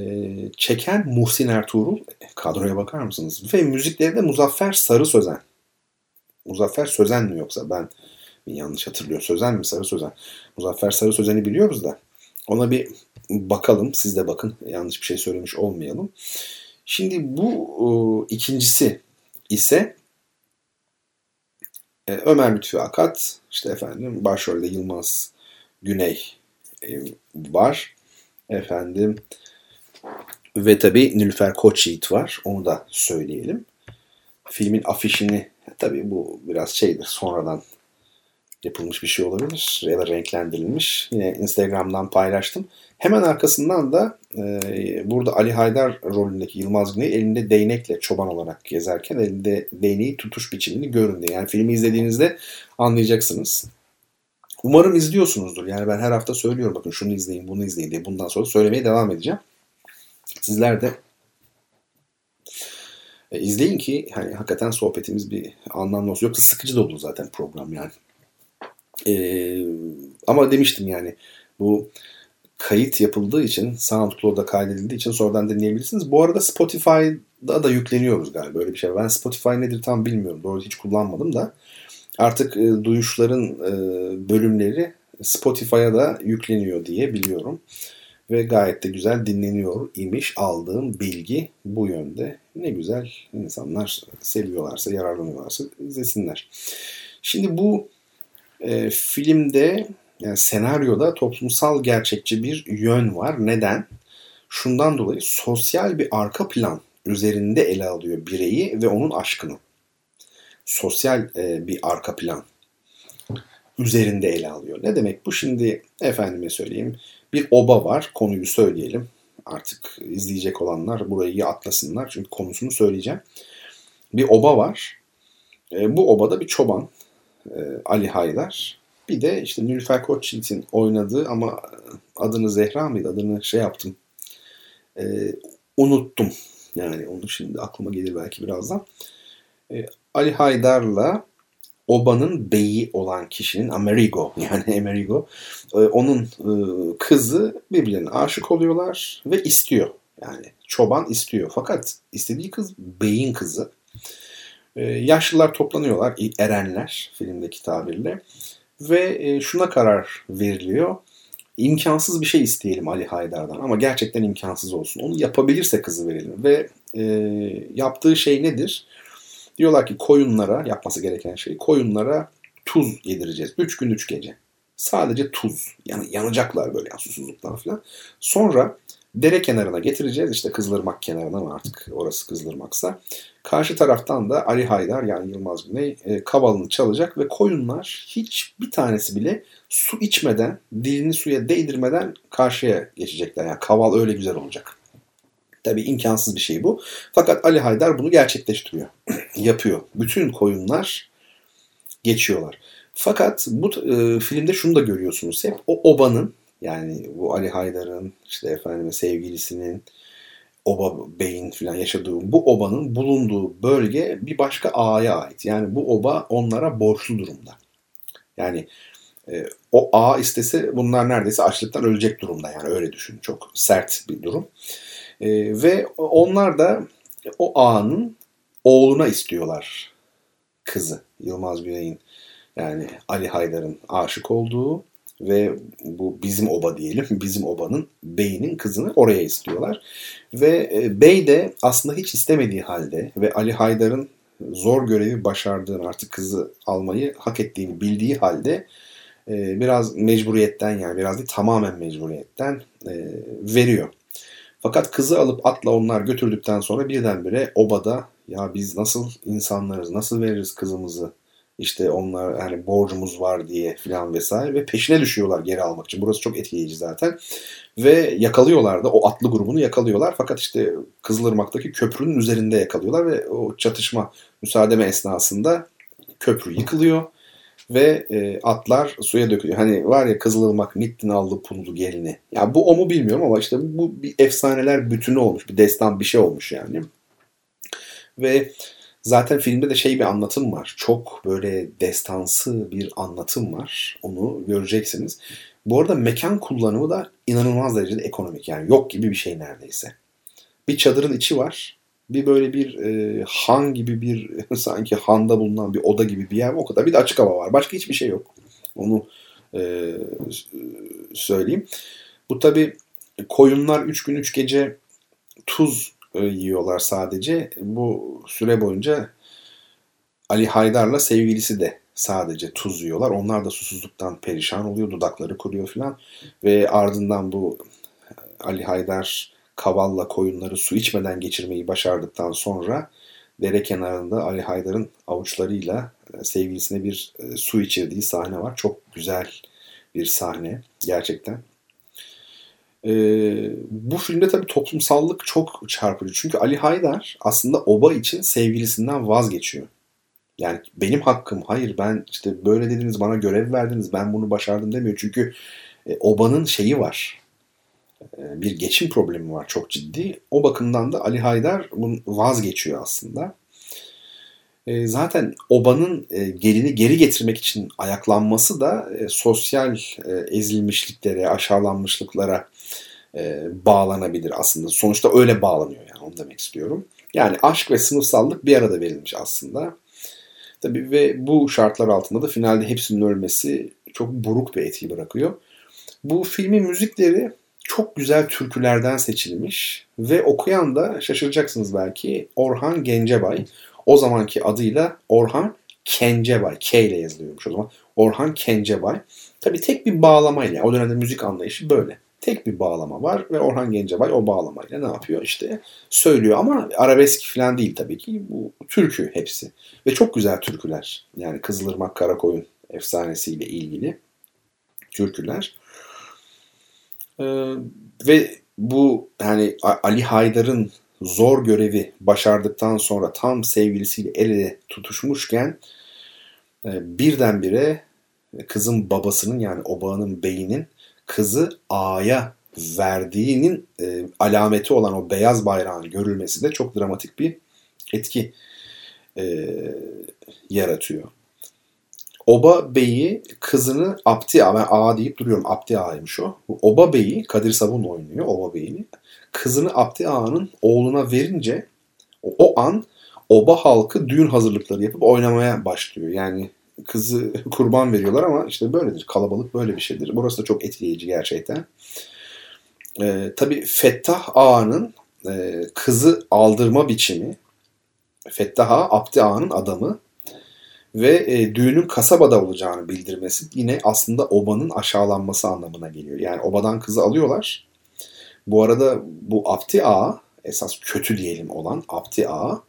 çeken Muhsin Ertuğrul, kadroya bakar mısınız? Ve müzikleri de Muzaffer Sarı Sözen. Muzaffer Sözen mi yoksa ben yanlış hatırlıyorum. Sözen mi Sarı Sözen? Muzaffer Sarı Sözen'i biliyoruz da ona bir bakalım. Siz de bakın. Yanlış bir şey söylemiş olmayalım. Şimdi bu e, ikincisi ise e, Ömer Lütfi Akat, işte efendim başrolde Yılmaz Güney e, var. Efendim ve tabi Nilüfer Koçyiğit var. Onu da söyleyelim. Filmin afişini tabi bu biraz şeydir sonradan yapılmış bir şey olabilir ya da renklendirilmiş. Yine Instagram'dan paylaştım. Hemen arkasından da e, burada Ali Haydar rolündeki Yılmaz Güney elinde değnekle çoban olarak gezerken elinde değneği tutuş biçimini görün diye. Yani filmi izlediğinizde anlayacaksınız. Umarım izliyorsunuzdur. Yani ben her hafta söylüyorum bakın şunu izleyin bunu izleyin diye. Bundan sonra söylemeye devam edeceğim. Sizler de e, izleyin ki hani hakikaten sohbetimiz bir anlamlı olsun. Yoksa sıkıcı da olur zaten program yani. E, ama demiştim yani bu kayıt yapıldığı için SoundCloud'da kaydedildiği için sonradan dinleyebilirsiniz. Bu arada Spotify'da da yükleniyoruz galiba böyle bir şey. Ben Spotify nedir tam bilmiyorum. Doğru hiç kullanmadım da. Artık e, duyuşların e, bölümleri Spotify'a da yükleniyor diye biliyorum. Ve gayet de güzel dinleniyor imiş aldığım bilgi bu yönde. Ne güzel insanlar seviyorlarsa, yararlanıyorlarsa izlesinler. Şimdi bu e, filmde senaryoda toplumsal gerçekçi bir yön var. Neden? Şundan dolayı sosyal bir arka plan üzerinde ele alıyor bireyi ve onun aşkını. Sosyal e, bir arka plan üzerinde ele alıyor. Ne demek bu? Şimdi efendime söyleyeyim bir oba var. Konuyu söyleyelim. Artık izleyecek olanlar burayı atlasınlar. Çünkü konusunu söyleyeceğim. Bir oba var. E, bu obada bir çoban. E, Ali Haydar. Bir de işte Nülfer Koçyiğit'in oynadığı ama adını Zehra mıydı? Adını şey yaptım. E, unuttum. Yani onu şimdi aklıma gelir belki birazdan. E, Ali Haydar'la Oba'nın beyi olan kişinin Amerigo yani Amerigo e, onun e, kızı birbirlerine aşık oluyorlar ve istiyor. Yani çoban istiyor. Fakat istediği kız beyin kızı. E, yaşlılar toplanıyorlar, erenler filmdeki tabirle. Ve şuna karar veriliyor. İmkansız bir şey isteyelim Ali Haydar'dan ama gerçekten imkansız olsun. Onu yapabilirse kızı verelim. Ve e, yaptığı şey nedir? Diyorlar ki koyunlara yapması gereken şey koyunlara tuz yedireceğiz. 3 gün 3 gece. Sadece tuz. Yani yanacaklar böyle yani susuzluktan falan. Sonra dere kenarına getireceğiz. İşte Kızılırmak kenarına mı artık orası Kızılırmak'sa. Karşı taraftan da Ali Haydar yani Yılmaz Güney e, kavalını çalacak ve koyunlar hiç bir tanesi bile su içmeden, dilini suya değdirmeden karşıya geçecekler. Yani kaval öyle güzel olacak. Tabii imkansız bir şey bu. Fakat Ali Haydar bunu gerçekleştiriyor. Yapıyor. Bütün koyunlar geçiyorlar. Fakat bu e, filmde şunu da görüyorsunuz hep. O obanın yani bu Ali Haydar'ın işte efendime sevgilisinin Oba Bey'in falan yaşadığı bu obanın bulunduğu bölge bir başka ağaya ait. Yani bu oba onlara borçlu durumda. Yani e, o ağa istese bunlar neredeyse açlıktan ölecek durumda yani öyle düşün. Çok sert bir durum. E, ve onlar da o ağanın oğluna istiyorlar kızı Yılmaz Güney'in yani Ali Haydar'ın aşık olduğu ve bu bizim oba diyelim bizim obanın beyinin kızını oraya istiyorlar ve e, bey de aslında hiç istemediği halde ve Ali Haydar'ın zor görevi başardığını artık kızı almayı hak ettiğini bildiği halde e, biraz mecburiyetten yani biraz değil tamamen mecburiyetten e, veriyor. Fakat kızı alıp atla onlar götürdükten sonra birdenbire obada ya biz nasıl insanlarız, nasıl veririz kızımızı işte onlar hani borcumuz var diye filan vesaire ve peşine düşüyorlar geri almak için. Burası çok etkileyici zaten. Ve yakalıyorlar da o atlı grubunu yakalıyorlar. Fakat işte Kızılırmak'taki köprünün üzerinde yakalıyorlar ve o çatışma müsaademe esnasında köprü yıkılıyor ve e, atlar suya dökülüyor. Hani var ya Kızılırmak Nittin aldı pullu gelini. Ya bu o mu bilmiyorum ama işte bu bir efsaneler bütünü olmuş. Bir destan bir şey olmuş yani. Ve zaten filmde de şey bir anlatım var. Çok böyle destansı bir anlatım var. Onu göreceksiniz. Bu arada mekan kullanımı da inanılmaz derecede ekonomik. Yani yok gibi bir şey neredeyse. Bir çadırın içi var bir böyle bir e, han gibi bir sanki handa bulunan bir oda gibi bir yer o kadar. Bir de açık hava var. Başka hiçbir şey yok. Onu e, söyleyeyim. Bu tabi koyunlar 3 gün 3 gece tuz e, yiyorlar sadece. Bu süre boyunca Ali Haydar'la sevgilisi de sadece tuz yiyorlar. Onlar da susuzluktan perişan oluyor. Dudakları kuruyor falan. Ve ardından bu Ali Haydar kavalla koyunları su içmeden geçirmeyi başardıktan sonra dere kenarında Ali Haydar'ın avuçlarıyla e, sevgilisine bir e, su içirdiği sahne var. Çok güzel bir sahne gerçekten. E, bu filmde tabii toplumsallık çok çarpıcı. Çünkü Ali Haydar aslında oba için sevgilisinden vazgeçiyor. Yani benim hakkım. Hayır ben işte böyle dediniz bana görev verdiniz. Ben bunu başardım demiyor. Çünkü e, obanın şeyi var. E, bir geçim problemi var çok ciddi. O bakımdan da Ali Haydar bunu vazgeçiyor aslında. E, zaten obanın e, gelini geri getirmek için ayaklanması da e, sosyal e, ezilmişliklere, aşağılanmışlıklara e, bağlanabilir aslında. Sonuçta öyle bağlanıyor yani onu demek istiyorum. Yani aşk ve sınıfsallık bir arada verilmiş aslında. Tabii ve bu şartlar altında da finalde hepsinin ölmesi çok buruk bir etki bırakıyor. Bu filmin müzikleri çok güzel türkülerden seçilmiş ve okuyan da şaşıracaksınız belki Orhan Gencebay. O zamanki adıyla Orhan Kencebay. K ile yazılıyormuş o zaman. Orhan Kencebay. Tabii tek bir bağlamayla. O dönemde müzik anlayışı böyle. Tek bir bağlama var ve Orhan Gencebay o bağlamayla ne yapıyor? İşte söylüyor ama arabesk falan değil tabii ki. Bu türkü hepsi. Ve çok güzel türküler. Yani Kızılırmak Karakoyun efsanesiyle ilgili türküler. Ee, ve bu yani Ali Haydar'ın zor görevi başardıktan sonra tam sevgilisiyle el ele tutuşmuşken e, birdenbire kızın babasının yani obağının beyinin kızı A'ya verdiğinin e, alameti olan o beyaz bayrağın görülmesi de çok dramatik bir etki e, yaratıyor. Oba Bey'i kızını Abdi Ağa, ben Ağa deyip duruyorum Abdi Ağa'ymış o. Oba Bey'i Kadir Sabun oynuyor Oba Bey'ini. Kızını Abdi Ağa'nın oğluna verince o, an Oba halkı düğün hazırlıkları yapıp oynamaya başlıyor. Yani kızı kurban veriyorlar ama işte böyledir. Kalabalık böyle bir şeydir. Burası da çok etkileyici gerçekten. Ee, tabii Fettah Ağa'nın e, kızı aldırma biçimi Fettah Ağa Abdi Ağa'nın adamı ve e, düğünün kasabada olacağını bildirmesi yine aslında obanın aşağılanması anlamına geliyor. Yani obadan kızı alıyorlar. Bu arada bu Abdi Ağa esas kötü diyelim olan Abdi Ağa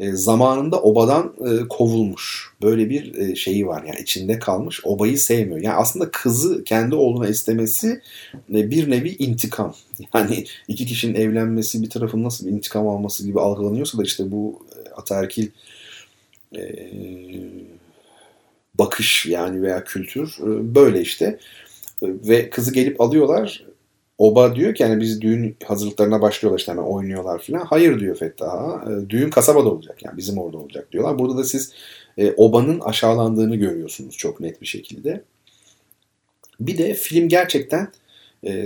e, zamanında obadan e, kovulmuş. Böyle bir e, şeyi var yani içinde kalmış. Obayı sevmiyor. Yani aslında kızı kendi oğluna istemesi bir nevi intikam. Yani iki kişinin evlenmesi bir tarafın nasıl bir intikam alması gibi algılanıyorsa da işte bu e, ataerkil bakış yani veya kültür böyle işte. Ve kızı gelip alıyorlar. Oba diyor ki yani biz düğün hazırlıklarına başlıyorlar işte hemen oynuyorlar falan. Hayır diyor Fettah. Düğün kasabada olacak yani bizim orada olacak diyorlar. Burada da siz obanın aşağılandığını görüyorsunuz çok net bir şekilde. Bir de film gerçekten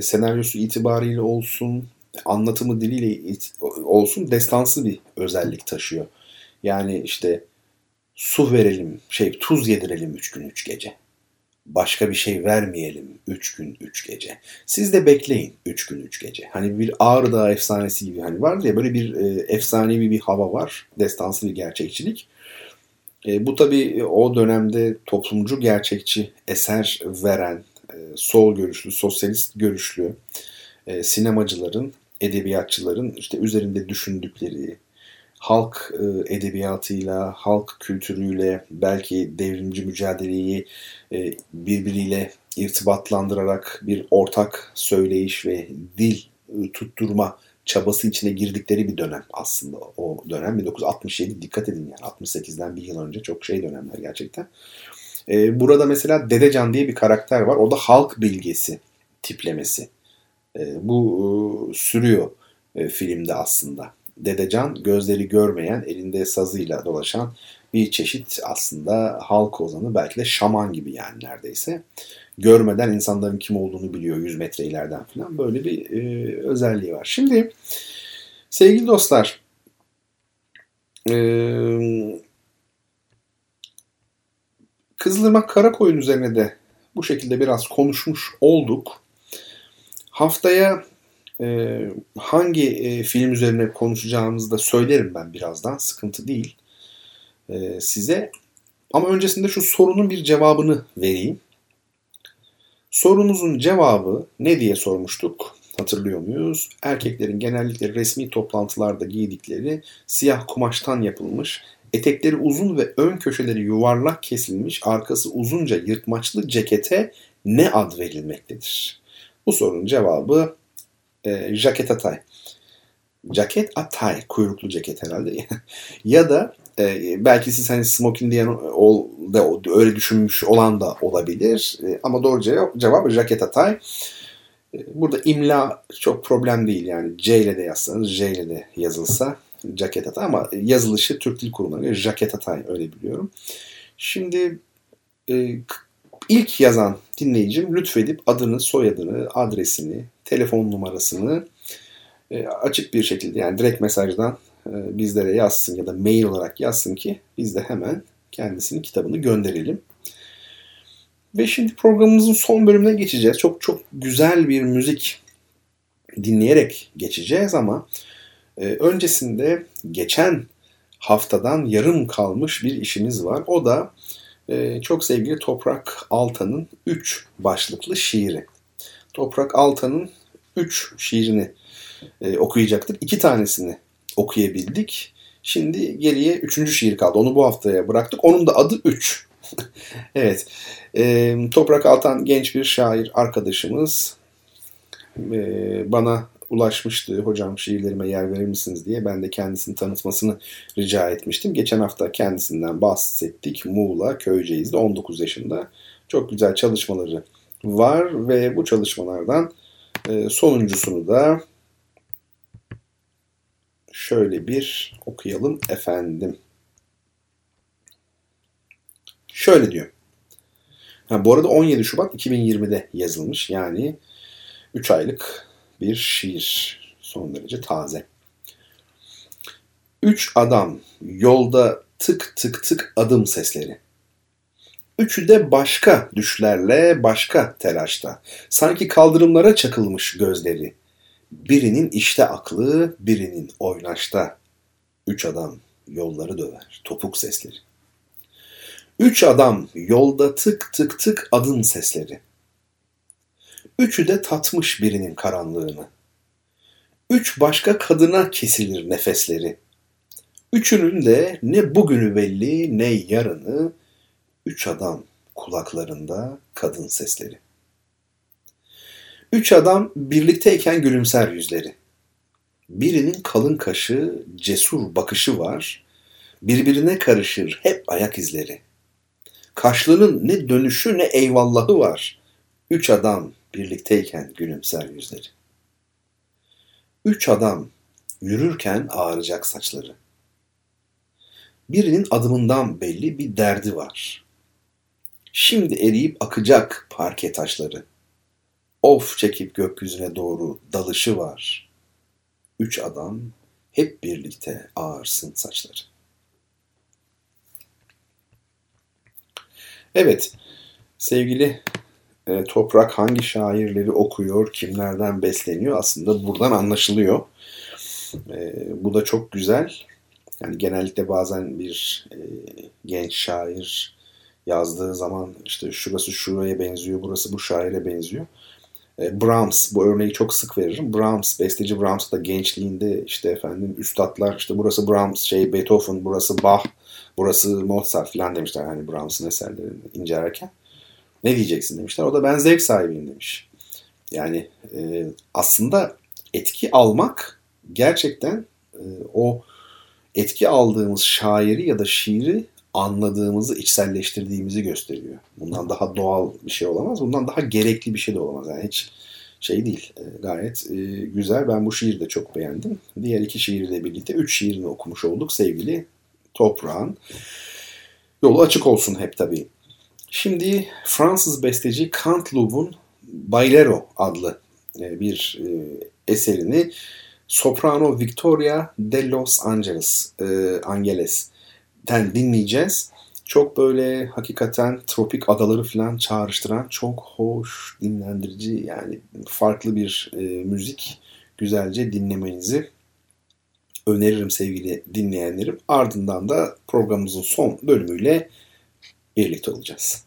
senaryosu itibariyle olsun, anlatımı diliyle olsun destansı bir özellik taşıyor. Yani işte Su verelim, şey tuz yedirelim üç gün üç gece. Başka bir şey vermeyelim üç gün üç gece. Siz de bekleyin üç gün üç gece. Hani bir Ağrı Dağı efsanesi gibi hani var ya böyle bir e, efsanevi bir hava var. Destansı bir gerçekçilik. E, bu tabii o dönemde toplumcu gerçekçi eser veren e, sol görüşlü, sosyalist görüşlü e, sinemacıların, edebiyatçıların işte üzerinde düşündükleri, halk e, edebiyatıyla, halk kültürüyle, belki devrimci mücadeleyi e, birbiriyle irtibatlandırarak bir ortak söyleyiş ve dil e, tutturma çabası içine girdikleri bir dönem aslında o dönem 1967 dikkat edin yani 68'den bir yıl önce çok şey dönemler gerçekten. burada mesela Dedecan diye bir karakter var o da halk bilgesi tiplemesi. bu sürüyor filmde aslında. Dedecan gözleri görmeyen, elinde sazıyla dolaşan bir çeşit aslında halk ozanı belki de şaman gibi yani neredeyse. Görmeden insanların kim olduğunu biliyor 100 metre ileriden falan böyle bir e, özelliği var. Şimdi sevgili dostlar e, Kızılırmak Karakoyun üzerine de bu şekilde biraz konuşmuş olduk. Haftaya e, hangi e, film üzerine konuşacağımızı da söylerim ben birazdan. Sıkıntı değil e, size. Ama öncesinde şu sorunun bir cevabını vereyim. Sorunuzun cevabı ne diye sormuştuk? Hatırlıyor muyuz? Erkeklerin genellikle resmi toplantılarda giydikleri siyah kumaştan yapılmış, etekleri uzun ve ön köşeleri yuvarlak kesilmiş, arkası uzunca yırtmaçlı cekete ne ad verilmektedir? Bu sorunun cevabı e, Jaket Atay. Jaket Atay, kuyruklu ceket herhalde. ya da e, belki siz hani smoking diyen ol, da, öyle düşünmüş olan da olabilir. E, ama doğru cevap, cevap Jaket Atay. E, burada imla çok problem değil yani C ile de yazsanız J ile de yazılsa Jaket Atay ama yazılışı Türk Dil Kurumu'na göre Jaket Atay öyle biliyorum. Şimdi e, ilk yazan dinleyicim lütfedip adını, soyadını, adresini, telefon numarasını e, açık bir şekilde yani direkt mesajdan e, bizlere yazsın ya da mail olarak yazsın ki biz de hemen kendisinin kitabını gönderelim. Ve şimdi programımızın son bölümüne geçeceğiz. Çok çok güzel bir müzik dinleyerek geçeceğiz ama e, öncesinde geçen haftadan yarım kalmış bir işimiz var. O da e, çok sevgili Toprak Altan'ın 3 başlıklı şiiri. Toprak Altan'ın 3 şiirini e, okuyacaktık. İki tanesini okuyabildik. Şimdi geriye üçüncü şiir kaldı. Onu bu haftaya bıraktık. Onun da adı 3. evet. E, Toprak Altan genç bir şair arkadaşımız. E, bana ulaşmıştı. Hocam şiirlerime yer verir misiniz diye. Ben de kendisini tanıtmasını rica etmiştim. Geçen hafta kendisinden bahsettik. Muğla Köyceğiz'de 19 yaşında. Çok güzel çalışmaları var ve bu çalışmalardan e, sonuncusunu da şöyle bir okuyalım efendim. Şöyle diyor. Ha, bu arada 17 Şubat 2020'de yazılmış. Yani 3 aylık bir şiir. Son derece taze. Üç adam yolda tık tık tık adım sesleri. Üçü de başka düşlerle başka telaşta. Sanki kaldırımlara çakılmış gözleri. Birinin işte aklı, birinin oynaşta. Üç adam yolları döver, topuk sesleri. Üç adam yolda tık tık tık adım sesleri. Üçü de tatmış birinin karanlığını. Üç başka kadına kesilir nefesleri. Üçünün de ne bugünü belli ne yarını, üç adam kulaklarında kadın sesleri. Üç adam birlikteyken gülümser yüzleri. Birinin kalın kaşı, cesur bakışı var. Birbirine karışır hep ayak izleri. Kaşlının ne dönüşü ne eyvallahı var. Üç adam birlikteyken gülümser yüzleri. Üç adam yürürken ağaracak saçları. Birinin adımından belli bir derdi var. Şimdi eriyip akacak parke taşları. Of çekip gökyüzüne doğru dalışı var. Üç adam hep birlikte ağarsın saçları. Evet, sevgili e, Toprak hangi şairleri okuyor, kimlerden besleniyor aslında buradan anlaşılıyor. E, bu da çok güzel. Yani genellikle bazen bir e, genç şair yazdığı zaman işte şurası şuraya benziyor, burası bu şaire benziyor. E, Brahms bu örneği çok sık veririm. Brahms, besteci Brahms da gençliğinde işte efendim üstadlar işte burası Brahms, şey Beethoven, burası Bach, burası Mozart falan demişler hani Brahms'ın eserlerini incelerken. Ne diyeceksin demişler. O da ben zevk sahibiyim demiş. Yani e, aslında etki almak gerçekten e, o etki aldığımız şairi ya da şiiri anladığımızı, içselleştirdiğimizi gösteriyor. Bundan daha doğal bir şey olamaz. Bundan daha gerekli bir şey de olamaz. Yani hiç şey değil. E, gayet e, güzel. Ben bu şiiri de çok beğendim. Diğer iki şiirle birlikte üç şiirini okumuş olduk sevgili Toprağın. Yolu açık olsun hep tabii. Şimdi Fransız besteci Canteloup'un Bailero adlı e, bir e, eserini soprano Victoria de Los Angeles e, Angeles'ten dinleyeceğiz. Çok böyle hakikaten tropik adaları falan çağrıştıran çok hoş, dinlendirici yani farklı bir müzik güzelce dinlemenizi öneririm sevgili dinleyenlerim. Ardından da programımızın son bölümüyle birlikte olacağız.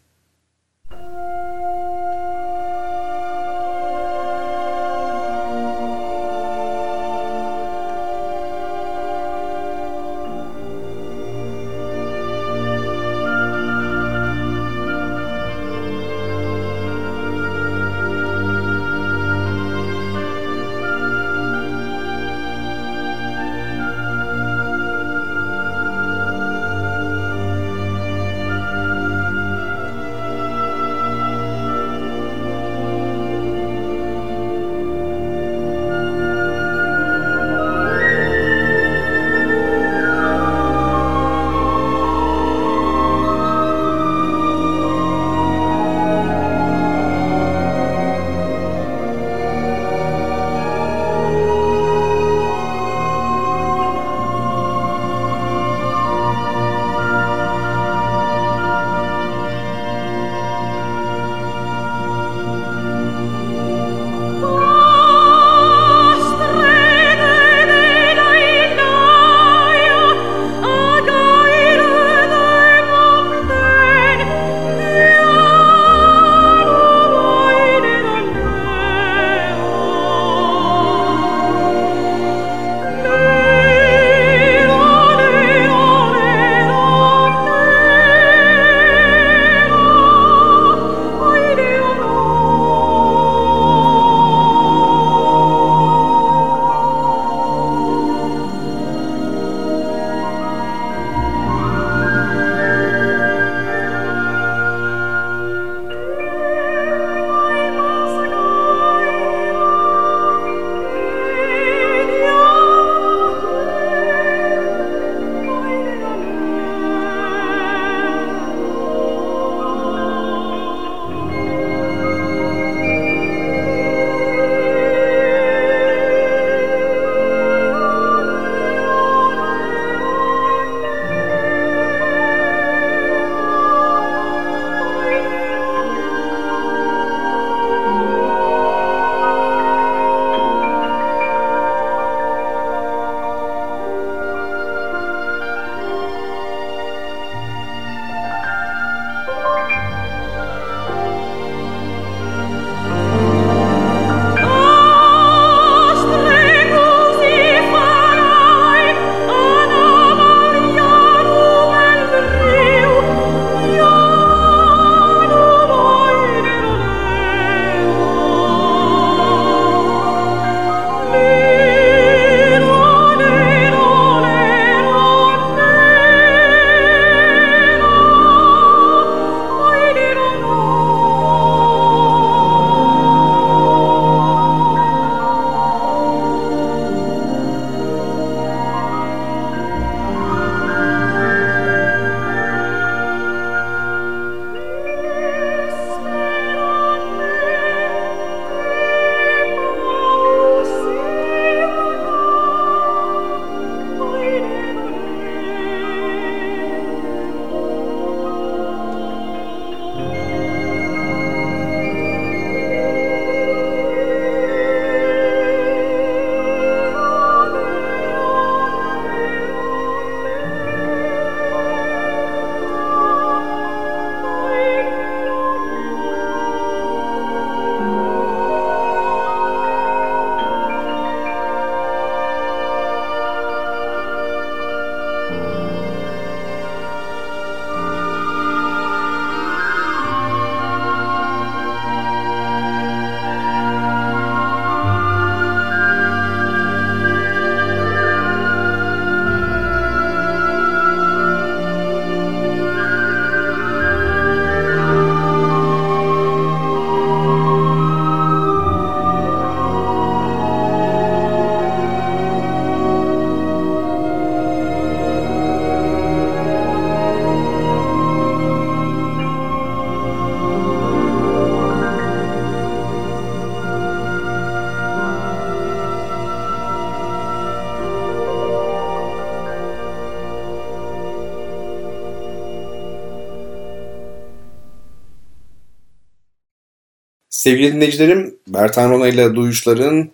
Sevgili dinleyicilerim, Bertan Rona ile Duyuşlar'ın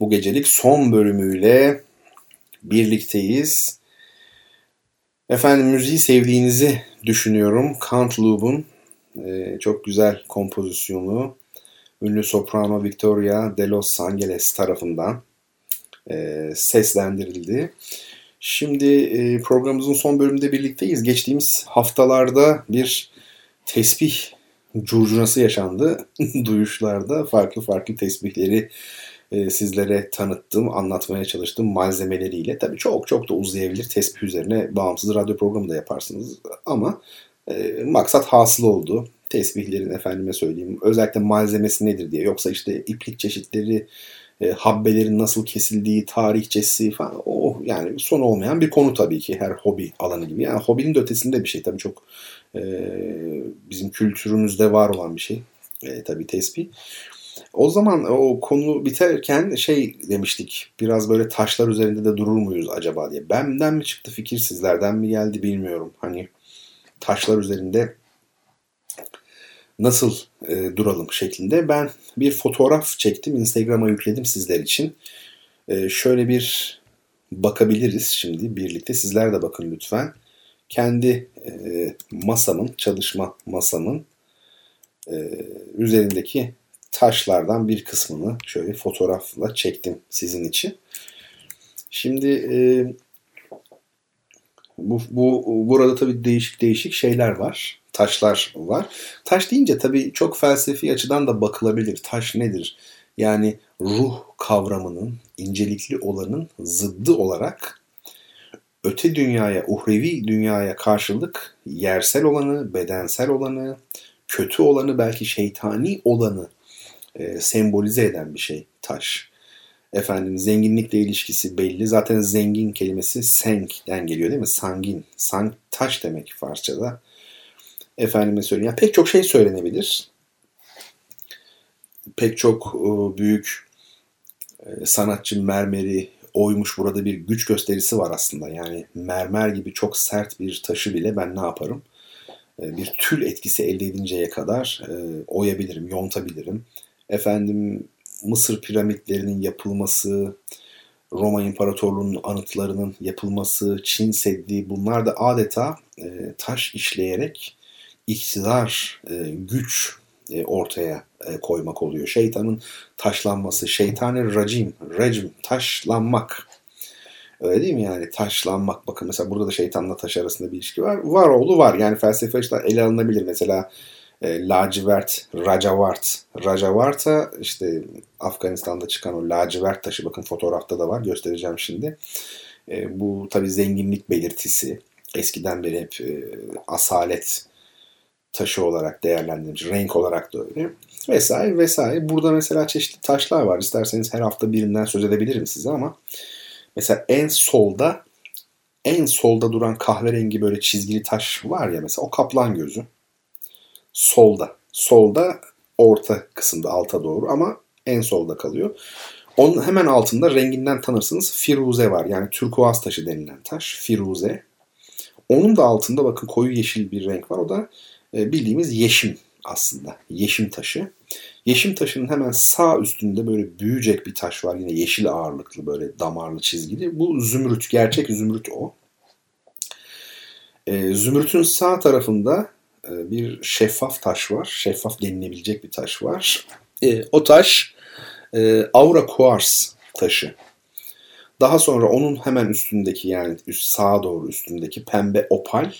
bu gecelik son bölümüyle birlikteyiz. Efendim müziği sevdiğinizi düşünüyorum. Cantaloupe'un e, çok güzel kompozisyonu ünlü soprano Victoria de Los Angeles tarafından e, seslendirildi. Şimdi e, programımızın son bölümünde birlikteyiz. Geçtiğimiz haftalarda bir tesbih curcunası yaşandı. Duyuşlarda farklı farklı tesbihleri e, sizlere tanıttım, anlatmaya çalıştım malzemeleriyle. Tabii çok çok da uzayabilir. Tesbih üzerine bağımsız radyo programı da yaparsınız. Ama e, maksat hasıl oldu. Tesbihlerin efendime söyleyeyim özellikle malzemesi nedir diye. Yoksa işte iplik çeşitleri, e, habbelerin nasıl kesildiği, tarihçesi falan o yani son olmayan bir konu tabii ki her hobi alanı gibi. Yani hobinin de ötesinde bir şey tabii çok e, bizim kültürümüzde var olan bir şey e, tabii tesbih. O zaman o konu biterken şey demiştik biraz böyle taşlar üzerinde de durur muyuz acaba diye. Benden mi çıktı fikir sizlerden mi geldi bilmiyorum. Hani taşlar üzerinde nasıl e, duralım şeklinde. Ben bir fotoğraf çektim Instagram'a yükledim sizler için. E, şöyle bir bakabiliriz şimdi birlikte. Sizler de bakın lütfen. Kendi e, masamın, çalışma masamın e, üzerindeki taşlardan bir kısmını şöyle fotoğrafla çektim sizin için. Şimdi e, bu, bu burada tabii değişik değişik şeyler var. Taşlar var. Taş deyince tabii çok felsefi açıdan da bakılabilir. Taş nedir? Yani ruh kavramının, incelikli olanın zıddı olarak öte dünyaya, uhrevi dünyaya karşılık yersel olanı, bedensel olanı, kötü olanı, belki şeytani olanı e, sembolize eden bir şey taş. Efendim zenginlikle ilişkisi belli. Zaten zengin kelimesi senk'den geliyor değil mi? Sangin. Sang taş demek Farsçada. Efendime söyleyeyim. Yani pek çok şey söylenebilir. Pek çok e, büyük e, sanatçı mermeri oymuş burada bir güç gösterisi var aslında. Yani mermer gibi çok sert bir taşı bile ben ne yaparım? E, bir tül etkisi elde edinceye kadar e, oyabilirim, yontabilirim efendim Mısır piramitlerinin yapılması, Roma İmparatorluğu'nun anıtlarının yapılması, Çin Seddi bunlar da adeta e, taş işleyerek iktidar, e, güç ortaya koymak oluyor. Şeytanın taşlanması, şeytani racim, rejim, taşlanmak. Öyle değil mi yani? Taşlanmak. Bakın mesela burada da şeytanla taş arasında bir ilişki var. Var oğlu var. Yani felsefe açıdan ele alınabilir. Mesela e, lacivert, racavart. Rajavarta işte Afganistan'da çıkan o lacivert taşı bakın fotoğrafta da var göstereceğim şimdi. E, bu tabi zenginlik belirtisi. Eskiden beri hep e, asalet taşı olarak değerlendirilmiş. Renk olarak da öyle. Vesaire vesaire. Burada mesela çeşitli taşlar var. İsterseniz her hafta birinden söz edebilirim size ama mesela en solda en solda duran kahverengi böyle çizgili taş var ya mesela o kaplan gözü solda. Solda orta kısımda alta doğru ama en solda kalıyor. Onun hemen altında renginden tanırsınız firuze var. Yani turkuaz taşı denilen taş. Firuze. Onun da altında bakın koyu yeşil bir renk var. O da e, bildiğimiz yeşim aslında. Yeşim taşı. Yeşim taşının hemen sağ üstünde böyle büyüyecek bir taş var. Yine yeşil ağırlıklı böyle damarlı çizgili. Bu zümrüt. Gerçek zümrüt o. E, zümrütün sağ tarafında e, bir şeffaf taş var. Şeffaf denilebilecek bir taş var. E, o taş e, Aura Quartz taşı. Daha sonra onun hemen üstündeki yani üst sağa doğru üstündeki pembe opal.